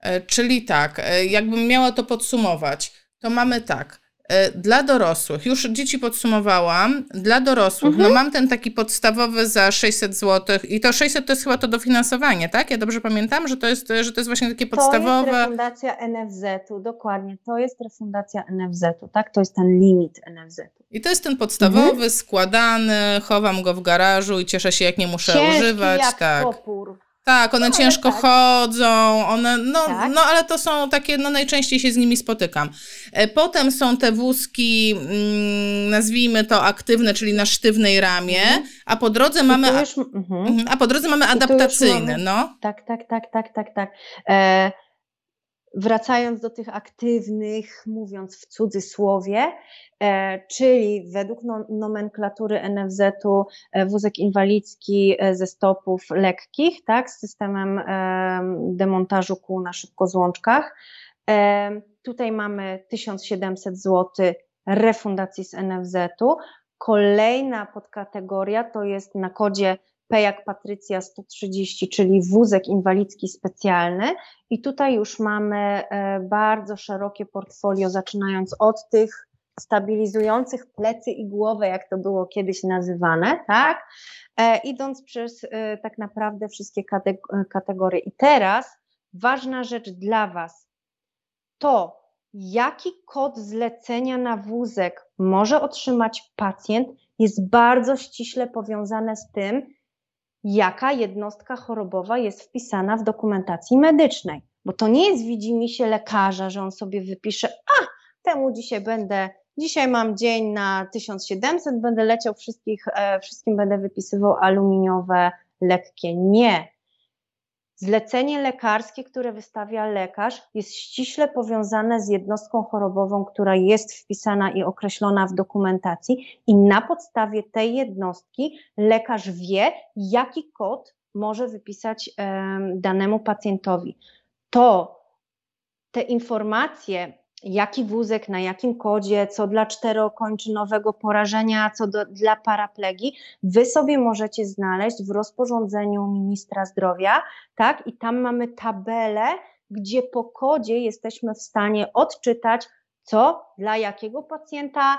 E, czyli tak, e, jakbym miała to podsumować, to mamy tak. E, dla dorosłych, już dzieci podsumowałam, dla dorosłych, no mhm. no mam ten taki podstawowy za 600 zł i to 600 to jest chyba to dofinansowanie, tak? Ja dobrze pamiętam, że to jest, że to jest właśnie takie podstawowe... To jest refundacja NFZ-u, dokładnie, to jest refundacja NFZ-u, tak? To jest ten limit NFZ-u. I to jest ten podstawowy, mhm. składany, chowam go w garażu i cieszę się, jak nie muszę Ciężki używać. jak tak. Popór. Tak, one no, ciężko tak. chodzą, one, no, tak. no ale to są takie, no najczęściej się z nimi spotykam. E, potem są te wózki, mm, nazwijmy to aktywne, czyli na sztywnej ramie, mhm. a po drodze mamy, już, mhm. mhm. a po drodze mamy adaptacyjne, mamy, no. Tak, tak, tak, tak, tak, tak. E, wracając do tych aktywnych, mówiąc w cudzysłowie, czyli według no, nomenklatury NFZ-u e, wózek inwalidzki e, ze stopów lekkich, tak, z systemem demontażu kół na szybkozłączkach. Tutaj mamy 1700 zł refundacji z NFZ-u. Kolejna podkategoria to jest na kodzie P jak Patrycja 130, czyli wózek inwalidzki specjalny. I tutaj już mamy e, bardzo szerokie portfolio, zaczynając od tych stabilizujących plecy i głowę, jak to było kiedyś nazywane, tak? E, idąc przez e, tak naprawdę wszystkie kategorie. I teraz ważna rzecz dla Was to, jaki kod zlecenia na wózek może otrzymać pacjent, jest bardzo ściśle powiązane z tym, jaka jednostka chorobowa jest wpisana w dokumentacji medycznej. Bo to nie jest widzi się lekarza, że on sobie wypisze, a temu dzisiaj będę, dzisiaj mam dzień na 1700, będę leciał wszystkich, e, wszystkim będę wypisywał aluminiowe lekkie. Nie. Zlecenie lekarskie, które wystawia lekarz, jest ściśle powiązane z jednostką chorobową, która jest wpisana i określona w dokumentacji, i na podstawie tej jednostki lekarz wie, jaki kod może wypisać danemu pacjentowi. To te informacje jaki wózek, na jakim kodzie, co dla czterokończynowego porażenia, co do, dla paraplegi, wy sobie możecie znaleźć w rozporządzeniu ministra zdrowia, tak? I tam mamy tabelę, gdzie po kodzie jesteśmy w stanie odczytać, co dla jakiego pacjenta,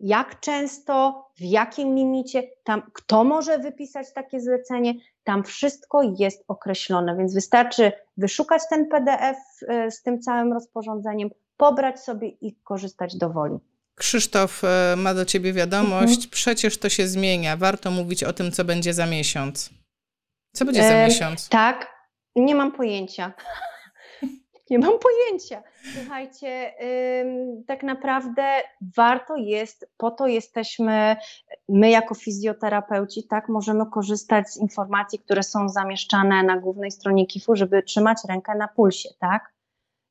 jak często, w jakim limicie, tam kto może wypisać takie zlecenie, tam wszystko jest określone, więc wystarczy wyszukać ten PDF e, z tym całym rozporządzeniem, pobrać sobie i korzystać do woli. Krzysztof e, ma do ciebie wiadomość. Mhm. Przecież to się zmienia. Warto mówić o tym, co będzie za miesiąc. Co będzie za e, miesiąc? Tak, nie mam pojęcia. Nie mam pojęcia. Słuchajcie, tak naprawdę warto jest, po to jesteśmy, my jako fizjoterapeuci, tak, możemy korzystać z informacji, które są zamieszczane na głównej stronie KIF-u, żeby trzymać rękę na pulsie, tak?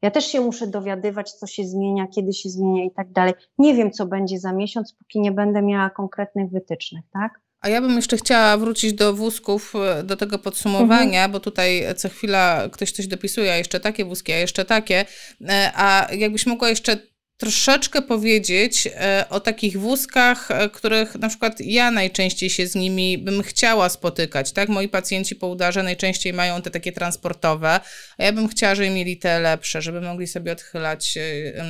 Ja też się muszę dowiadywać, co się zmienia, kiedy się zmienia i tak dalej. Nie wiem, co będzie za miesiąc, póki nie będę miała konkretnych wytycznych, tak? A ja bym jeszcze chciała wrócić do wózków, e, do tego podsumowania, mhm. bo tutaj co chwila ktoś coś dopisuje, a jeszcze takie wózki, a jeszcze takie. E, a jakbyś mogła jeszcze troszeczkę powiedzieć e, o takich wózkach, których na przykład ja najczęściej się z nimi bym chciała spotykać, tak? Moi pacjenci po udarze najczęściej mają te takie transportowe, a ja bym chciała, żeby mieli te lepsze, żeby mogli sobie odchylać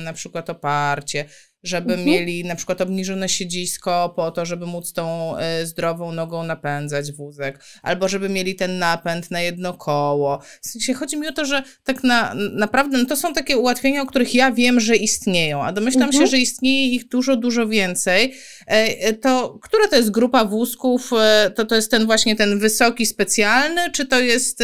na przykład oparcie, żeby mhm. mieli na przykład obniżone siedzisko po to, żeby móc tą y, zdrową nogą napędzać wózek, albo żeby mieli ten napęd na jedno koło. W sensie chodzi mi o to, że tak na, naprawdę no to są takie ułatwienia, o których ja wiem, że istnieją, a domyślam mhm. się, że istnieje ich dużo, dużo więcej. Y, to która to jest grupa wózków? To to jest ten właśnie ten wysoki, specjalny, czy to jest,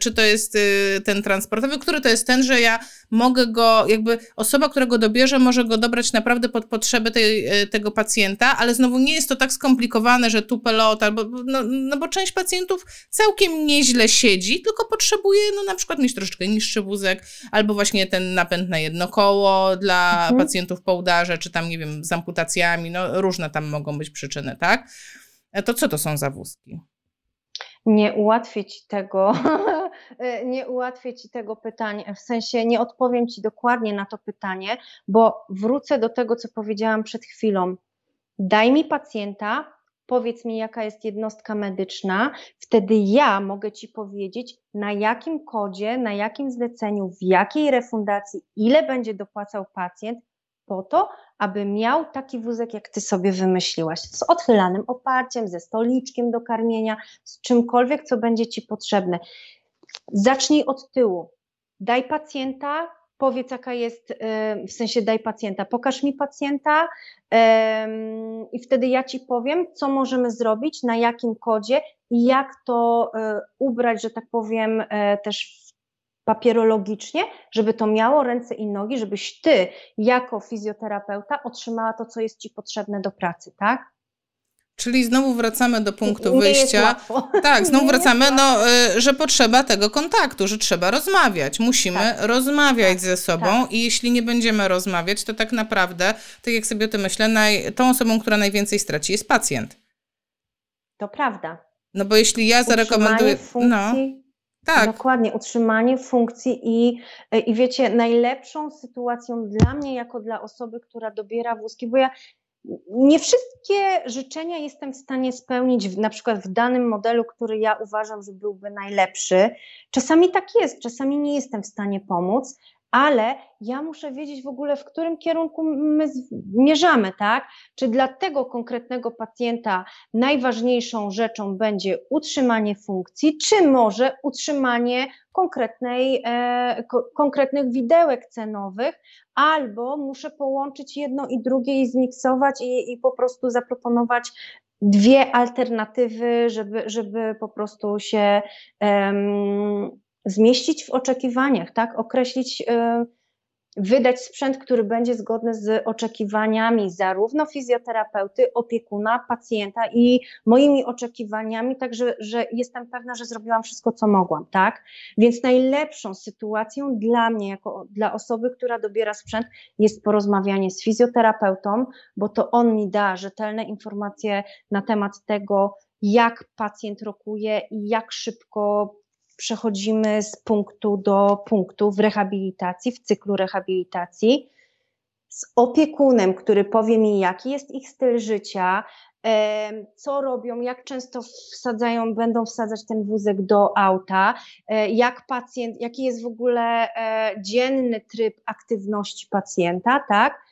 czy to jest ten transportowy? Który to jest ten, że ja mogę go, jakby osoba, która go dobierze, może go dobrać naprawdę pod potrzeby tej, e, tego pacjenta, ale znowu nie jest to tak skomplikowane, że tu pelot, albo, no, no bo część pacjentów całkiem nieźle siedzi, tylko potrzebuje no na przykład mieć troszeczkę niższy wózek, albo właśnie ten napęd na jedno koło dla mhm. pacjentów po udarze, czy tam, nie wiem, z amputacjami, no różne tam mogą być przyczyny, tak? E, to co to są za wózki? nie ułatwię ci tego, nie ułatwię ci tego pytania, w sensie nie odpowiem ci dokładnie na to pytanie, bo wrócę do tego, co powiedziałam przed chwilą. Daj mi pacjenta, powiedz mi, jaka jest jednostka medyczna, wtedy ja mogę ci powiedzieć, na jakim kodzie, na jakim zleceniu, w jakiej refundacji, ile będzie dopłacał pacjent, po to, aby miał taki wózek, jak ty sobie wymyśliłaś, z odchylanym oparciem, ze stoliczkiem do karmienia, z czymkolwiek, co będzie ci potrzebne. Zacznij od tyłu. Daj pacjenta, powiedz, jaka jest, w sensie daj pacjenta, pokaż mi pacjenta i wtedy ja ci powiem, co możemy zrobić, na jakim kodzie i jak to e, ubrać, że tak powiem, e, też papierologicznie, żeby to miało ręce i nogi, żebyś ty jako fizjoterapeuta otrzymała to, co jest ci potrzebne do pracy, tak? Czyli znowu wracamy do punktu nie wyjścia. Tak, znowu wracamy, no, że potrzeba tego kontaktu, że trzeba rozmawiać. Musimy tak. rozmawiać tak. ze sobą tak. i jeśli nie będziemy rozmawiać, to tak naprawdę, tak jak sobie o tym myślę, naj, tą osobą, która najwięcej straci jest pacjent. To prawda. No bo jeśli ja zarekomenduję. Funkcji, no, tak. Dokładnie, utrzymanie funkcji i, i wiecie, najlepszą sytuacją dla mnie, jako dla osoby, która dobiera wózki, bo ja nie wszystkie życzenia jestem w stanie spełnić, w, na przykład w danym modelu, który ja uważam, że byłby najlepszy. Czasami tak jest, czasami nie jestem w stanie pomóc, ale ja muszę wiedzieć w ogóle, w którym kierunku my zmierzamy, tak? Czy dla tego konkretnego pacjenta najważniejszą rzeczą będzie utrzymanie funkcji, czy może utrzymanie konkretnej, e, ko konkretnych widełek cenowych, albo muszę połączyć jedno i drugie i zmiksować i, i po prostu zaproponować dwie alternatywy, żeby, żeby po prostu się um, zmieścić w oczekiwaniach, tak? Określić, y, wydać sprzęt, który będzie zgodny z oczekiwaniami zarówno fizjoterapeuty, opiekuna, pacjenta i moimi oczekiwaniami, także że jestem pewna, że zrobiłam wszystko, co mogłam, tak? Więc najlepszą sytuacją dla mnie, jako dla osoby, która dobiera sprzęt, jest porozmawianie z fizjoterapeutą, bo to on mi da rzetelne informacje na temat tego, jak pacjent rokuje i jak szybko przechodzimy z punktu do punktu w rehabilitacji, w cyklu rehabilitacji, z opiekunem, który powie mi, jaki jest ich styl życia, co robią, jak często wsadzają, będą wsadzać ten wózek do auta, e, jak pacjent, jaki jest w ogóle e, dzienny tryb aktywności pacjenta, tak?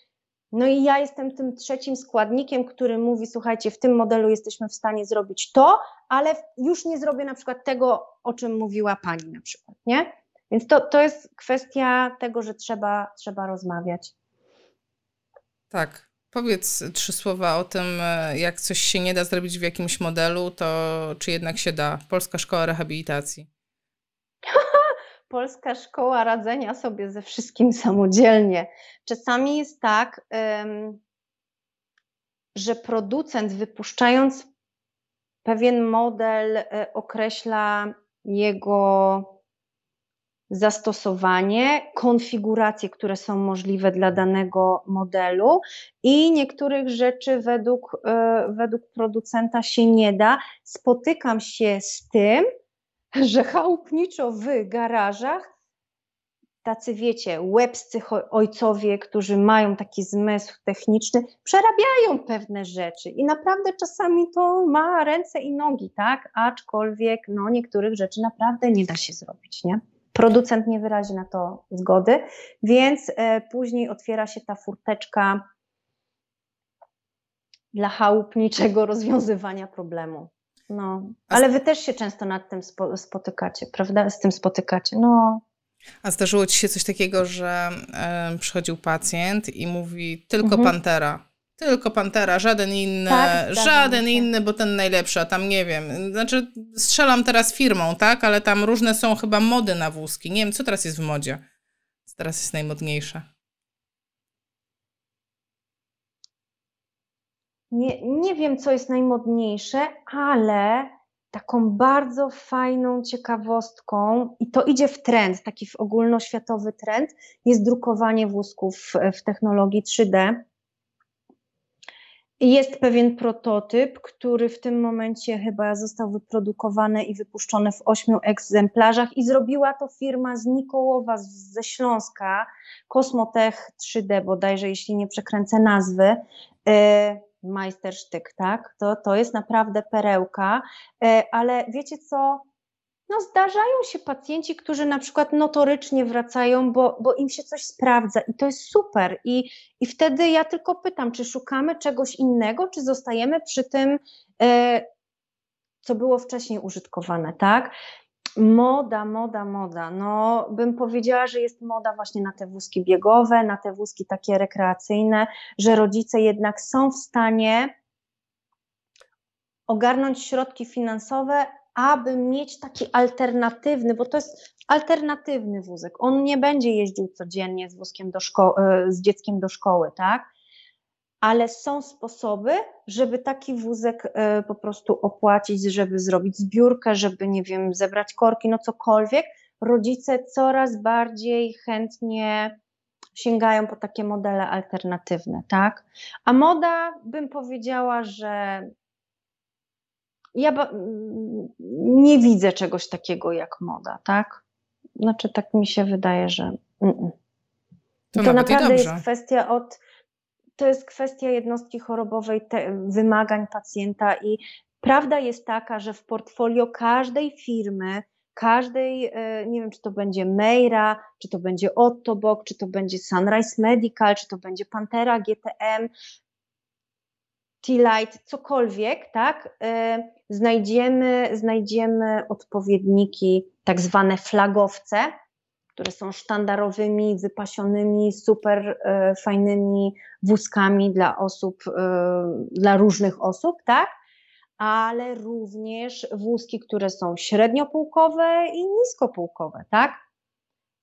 No i ja jestem tym trzecim składnikiem, który mówi: Słuchajcie, w tym modelu jesteśmy w stanie zrobić to, ale już nie zrobię na przykład tego, o czym mówiła pani na przykład, nie? Więc to, to jest kwestia tego, że trzeba, trzeba rozmawiać. Tak. Powiedz trzy słowa o tym, e, jak coś się nie da zrobić w jakimś modelu, to czy jednak się da? Polska Szkoła Rehabilitacji. Polska szkoła radzenia sobie ze wszystkim samodzielnie. Czasami jest tak, że producent wypuszczając pewien model e, określa jego zastosowanie, konfiguracje, które są możliwe dla danego modelu i niektórych rzeczy według, e, według producenta się nie da. Spotykam się z tym, że chałupniczo w garażach tacy wiecie, łebscy ojcowie, którzy mają taki zmysł techniczny, przerabiają pewne rzeczy i naprawdę czasami to ma ręce i nogi, tak? Aczkolwiek no, niektórych rzeczy naprawdę nie da się zrobić, nie? Producent nie wyrazi na to zgody, więc e, później otwiera się ta furteczka dla chałupniczego rozwiązywania problemu. No, ale wy też się często nad tym spotykacie, prawda? Z tym spotykacie. No. A zdarzyło ci się coś takiego, że y, przychodził pacjent i mówi tylko mhm. Pantera, tylko Pantera, żaden inny, tak, żaden inny, bo ten najlepszy, a tam nie wiem. Znaczy, strzelam teraz firmą, tak? Ale tam różne są chyba mody na wózki. Nie wiem, co teraz jest w modzie. Co teraz jest najmodniejsze? Nie, nie wiem, co jest najmodniejsze, ale taką bardzo fajną ciekawostką, i to idzie w trend, taki w ogólnoświatowy trend, jest drukowanie wózków w, technologii 3D. Jest pewien prototyp, który w tym momencie chyba został wyprodukowany i wypuszczony w ośmiu egzemplarzach i zrobiła to firma z Nikołowa, ze Śląska, Kosmotech 3D bodajże, jeśli nie przekręcę nazwy. Y, majstersztyk, tak? To, to jest naprawdę perełka, e, ale wiecie co? No zdarzają się pacjenci, którzy na przykład notorycznie wracają, bo, bo im się coś sprawdza i to jest super. I, I wtedy ja tylko pytam, czy szukamy czegoś innego, czy zostajemy przy tym, e, co było wcześniej użytkowane, tak? Moda, moda, moda. No, bym powiedziała, że jest moda właśnie na te wózki biegowe, na te wózki takie rekreacyjne, że rodzice jednak są w stanie ogarnąć środki finansowe, aby mieć taki alternatywny, bo to jest alternatywny wózek. On nie będzie jeździł codziennie z wózkiem do szko- e, z dzieckiem do szkoły, tak? Ale są sposoby, żeby taki wózek e, po prostu opłacić, żeby zrobić zbiórkę, żeby, nie wiem, zebrać korki, no cokolwiek. Rodzice coraz bardziej chętnie sięgają po takie modele alternatywne, tak? A moda, bym powiedziała, że ja nie widzę czegoś takiego jak moda, tak? Znaczy, tak mi się wydaje, że. Mm -mm. To, to naprawdę jest kwestia od. To jest kwestia jednostki chorobowej, wymagań pacjenta i prawda jest taka, że w portfolio każdej firmy, każdej, e, nie wiem, czy to będzie Meira, czy to będzie Ottobok, czy to będzie Sunrise Medical, czy to będzie Pantera GTM, T-Light, cokolwiek, tak, e, znajdziemy, znajdziemy odpowiedniki, tak zwane flagowce, które są sztandarowymi, wypasionymi, super e, fajnymi wózkami dla osób, e, dla różnych osób, tak? Ale również wózki, które są średniopółkowe i niskopółkowe, tak?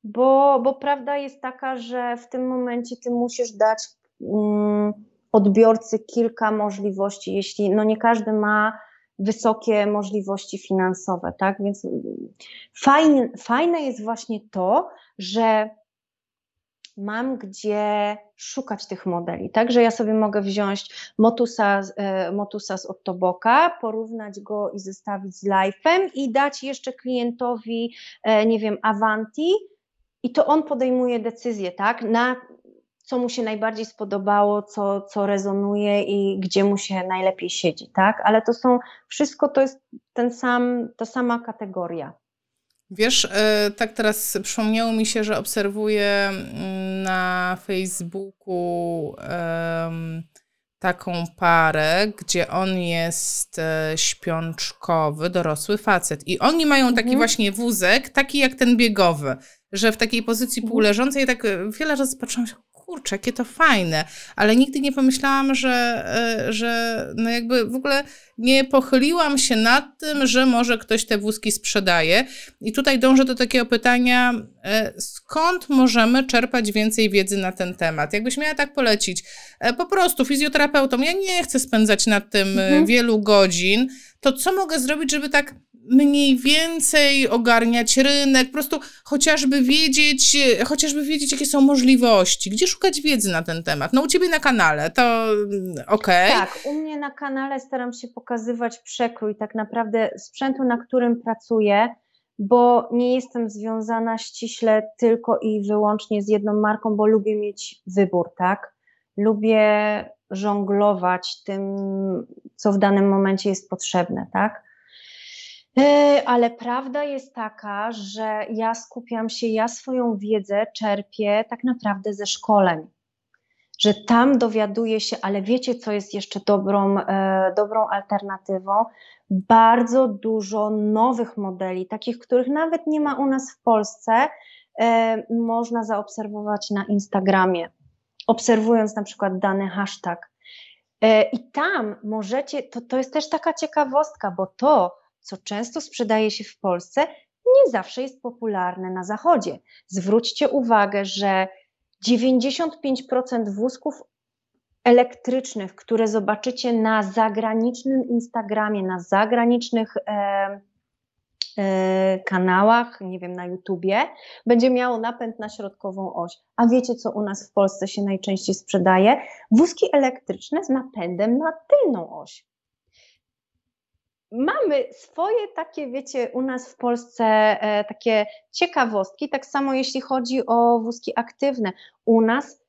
Bo, bo prawda jest taka, że w tym momencie ty musisz dać mm, odbiorcy kilka możliwości, jeśli no nie każdy ma wysokie możliwości finansowe, tak? Więc fajne, fajne jest właśnie to, że mam gdzie szukać tych modeli, tak, że ja sobie mogę wziąć Motusa, e, Motusa z Ottoboka, porównać go i zestawić z Life'em i dać jeszcze klientowi, e, nie wiem, Avanti. I to on podejmuje decyzję, tak, na co mu się najbardziej spodobało, co, co rezonuje i gdzie mu się najlepiej siedzi, tak? Ale to są, wszystko to jest ten sam, ta sama kategoria. Wiesz, e, tak teraz przypomniało mi się, że obserwuję mm, na Facebooku taką parę, gdzie on jest e, śpiączkowy, dorosły facet. I oni mają taki mhm. właśnie wózek, taki jak ten biegowy, że w takiej pozycji mhm. półleżącej, tak e, wiele razy patrzyłam się, kurczę, jakie to fajne, ale nigdy nie pomyślałam, że, e, że no jakby w ogóle nie pochyliłam się nad tym, że może ktoś te wózki sprzedaje. I tutaj dążę do takiego pytania, e, skąd możemy czerpać więcej wiedzy na ten temat? Jakbyś miała tak polecić, e, po prostu fizjoterapeutą, ja nie chcę spędzać nad tym mhm. wielu godzin, to co mogę zrobić, żeby tak mniej więcej ogarniać rynek, po prostu chociażby wiedzieć, chociażby wiedzieć, jakie są możliwości, gdzie szukać wiedzy na ten temat. No u Ciebie na kanale, to mm, okej. Okay. Tak, u mnie na kanale staram się pokazywać przekrój tak naprawdę sprzętu, na którym pracuję, bo nie jestem związana ściśle tylko i wyłącznie z jedną marką, bo lubię mieć wybór, tak? Lubię żonglować tym, co w danym momencie jest potrzebne, tak? E, ale prawda jest taka, że ja skupiam się, ja swoją wiedzę czerpię tak naprawdę ze szkoleń. Że tam dowiaduję się, ale wiecie, co jest jeszcze dobrą, e, dobrą alternatywą? Bardzo dużo nowych modeli, takich, których nawet nie ma u nas w Polsce, e, można zaobserwować na Instagramie, obserwując na przykład dany hashtag. I tam możecie, to, to jest też taka ciekawostka, bo to, co często sprzedaje się w Polsce, nie zawsze jest popularne na Zachodzie. Zwróćcie uwagę, że 95% wózków elektrycznych, które zobaczycie na zagranicznym Instagramie, na zagranicznych e, e, kanałach, nie wiem, na YouTubie, będzie miało napęd na środkową oś. A wiecie, co u nas w Polsce się najczęściej sprzedaje? Wózki elektryczne z napędem na tylną oś mamy swoje takie, wiecie, u nas w Polsce e, takie ciekawostki, tak samo jeśli chodzi o wózki aktywne. U nas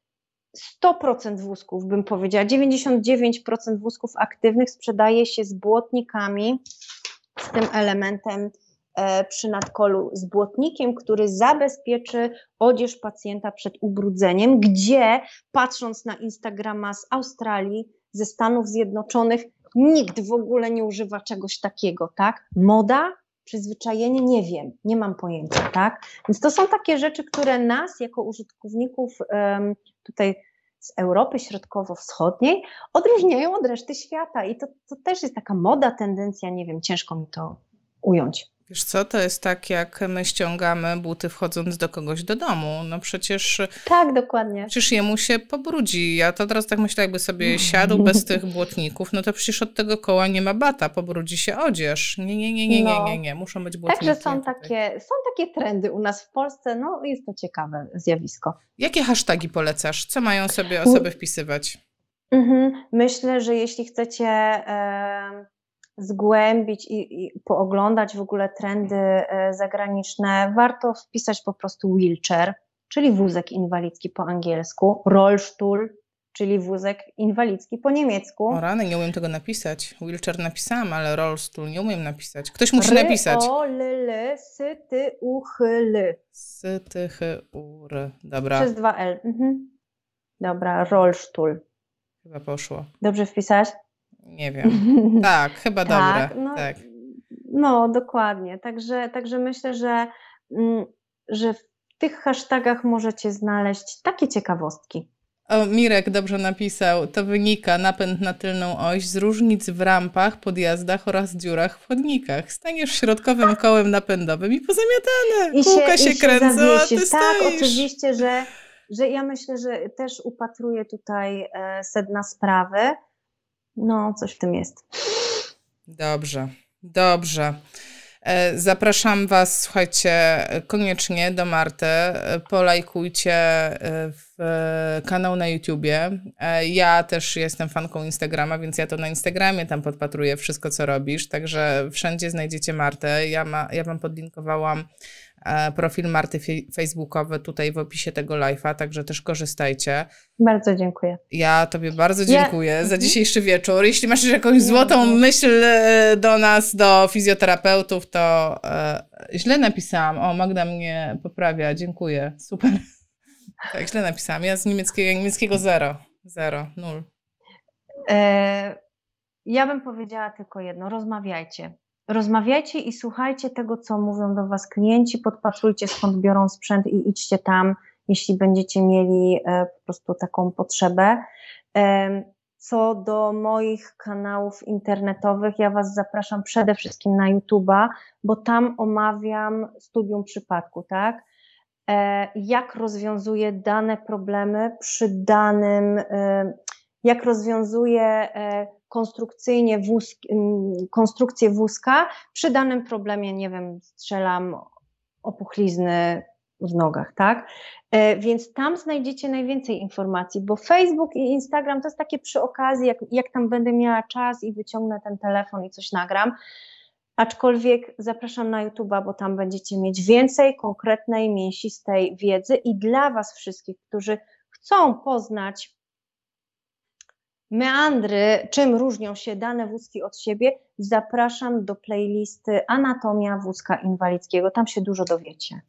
100% wózków, bym powiedziała, 99% wózków aktywnych sprzedaje się z błotnikami, z tym elementem e, przy nadkolu, z błotnikiem, który zabezpieczy odzież pacjenta przed ubrudzeniem, gdzie patrząc na Instagrama z Australii, ze Stanów Zjednoczonych, Nikt w ogóle nie używa czegoś takiego, tak? Moda, przyzwyczajenie, nie wiem, nie mam pojęcia, tak? Więc to są takie rzeczy, które nas jako użytkowników tutaj z Europy Środkowo-Wschodniej odróżniają od reszty świata. I to, to też jest taka moda, tendencja, nie wiem, ciężko mi to ująć. Wiesz co, to jest tak, jak my ściągamy buty wchodząc do kogoś do domu. No przecież... Tak, dokładnie. Przecież jemu się pobrudzi. Ja to teraz tak myślę, jakby sobie siadł bez tych błotników, no to przecież od tego koła nie ma bata, pobrudzi się odzież. Nie, nie, nie, nie, nie, nie, nie. muszą być błotniki. Także są takie, są takie trendy u nas w Polsce, no jest to ciekawe zjawisko. Jakie hasztagi polecasz? Co mają sobie osoby wpisywać? Mhm. Myślę, że jeśli chcecie... E zgłębić i, i, pooglądać w ogóle trendy e, zagraniczne, warto wpisać po prostu wheelchair, czyli wózek inwalidzki po angielsku, Rollstuhl, czyli wózek inwalidzki po niemiecku. O rany, nie umiem tego napisać. Wheelchair napisałam, ale Rollstuhl nie umiem napisać. Ktoś musi Ry, napisać. O, l, l, sy, ty, u, ch, l. Sy, ty, ch, u, r. Dobra. Przez dwa L. Mhm. Dobra, Rollstuhl. Chyba poszło. Dobrze wpisać? Nie wiem. Tak, chyba tak, dobre. No, tak. no, dokładnie. Także, także myślę, że, mm, że w tych hashtagach możecie znaleźć takie ciekawostki. O, Mirek dobrze napisał, to wynika napęd na tylną oś z różnic w rampach, podjazdach oraz dziurach w chodnikach. Staniesz środkowym kołem napędowym i pozamiatane. I Kółka się, się, się kręcą, a ty Tak, stoisz. oczywiście, że, że ja myślę, że też upatruję tutaj e, sedna sprawy no, coś w tym jest. Dobrze, dobrze. E, zapraszam Was, słuchajcie, koniecznie do Marty. Polajkujcie e, w kanał na YouTubie. E, ja też jestem fanką Instagrama, więc ja to na Instagramie tam podpatruję wszystko, co robisz. Także wszędzie znajdziecie Martę. Ja, ma, ja Wam podlinkowałam E, profil Marty facebookowy tutaj w opisie tego live'a, także też korzystajcie. Bardzo dziękuję. Ja Tobie bardzo dziękuję ja... za mhm. dzisiejszy wieczór. Jeśli masz jakąś złotą myśl e, do nas, do fizjoterapeutów, to e, źle napisałam. O, Magda mnie poprawia, dziękuję. Super. Tak, źle napisałam. Ja z niemieckiego, niemieckiego zero. Zero, nul. E, ja bym powiedziała tylko jedno. Rozmawiajcie rozmawiajcie i słuchajcie tego, co mówią do Was klienci, podpatrujcie skąd biorą sprzęt i idźcie tam, jeśli będziecie mieli e, po prostu taką potrzebę. Co do moich kanałów internetowych, ja Was zapraszam przede wszystkim na YouTube'a, bo tam omawiam studium przypadku, tak? E, jak rozwiązuję dane problemy przy danym, jak rozwiązuję konstrukcyjnie wózk, konstrukcję wózka przy danym problemie, nie wiem, strzelam opuchlizny w nogach, tak? E, więc tam znajdziecie najwięcej informacji, bo Facebook i Instagram to jest takie przy okazji, jak, jak tam będę miała czas i wyciągnę ten telefon i coś nagram. Aczkolwiek zapraszam na YouTube'a, bo tam będziecie mieć więcej konkretnej, mięsistej wiedzy i dla Was wszystkich, którzy chcą poznać meandry, czym różnią się dane wózki od siebie, zapraszam do playlisty Anatomia wózka inwalidzkiego. Tam się dużo dowiecie.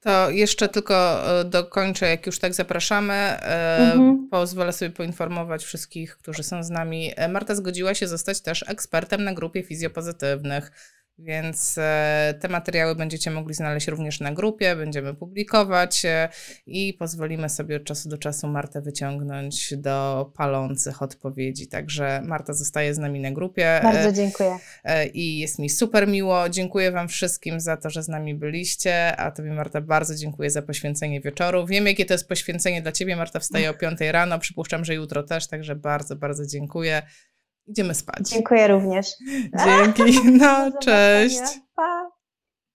To jeszcze tylko e, dokończę, jak już tak zapraszamy. E, mhm. Pozwolę sobie poinformować wszystkich, którzy są z nami. E, Marta zgodziła się zostać też ekspertem na grupie fizjopozytywnych. Więc e, te materiały będziecie mogli znaleźć również na grupie, będziemy publikować e, i pozwolimy sobie od czasu do czasu Martę wyciągnąć do palących odpowiedzi. Także Marta zostaje z nami na grupie. Bardzo dziękuję. E, I jest mi super miło. Dziękuję Wam wszystkim za to, że z nami byliście, a Tobie Marta bardzo dziękuję za poświęcenie wieczoru. Wiem, jakie to jest poświęcenie dla Ciebie. Marta wstaje o 5 rano, przypuszczam, że jutro też, także bardzo, bardzo dziękuję. Idziemy spać. Dziękuję również. Dzięki. No, cześć. Pa.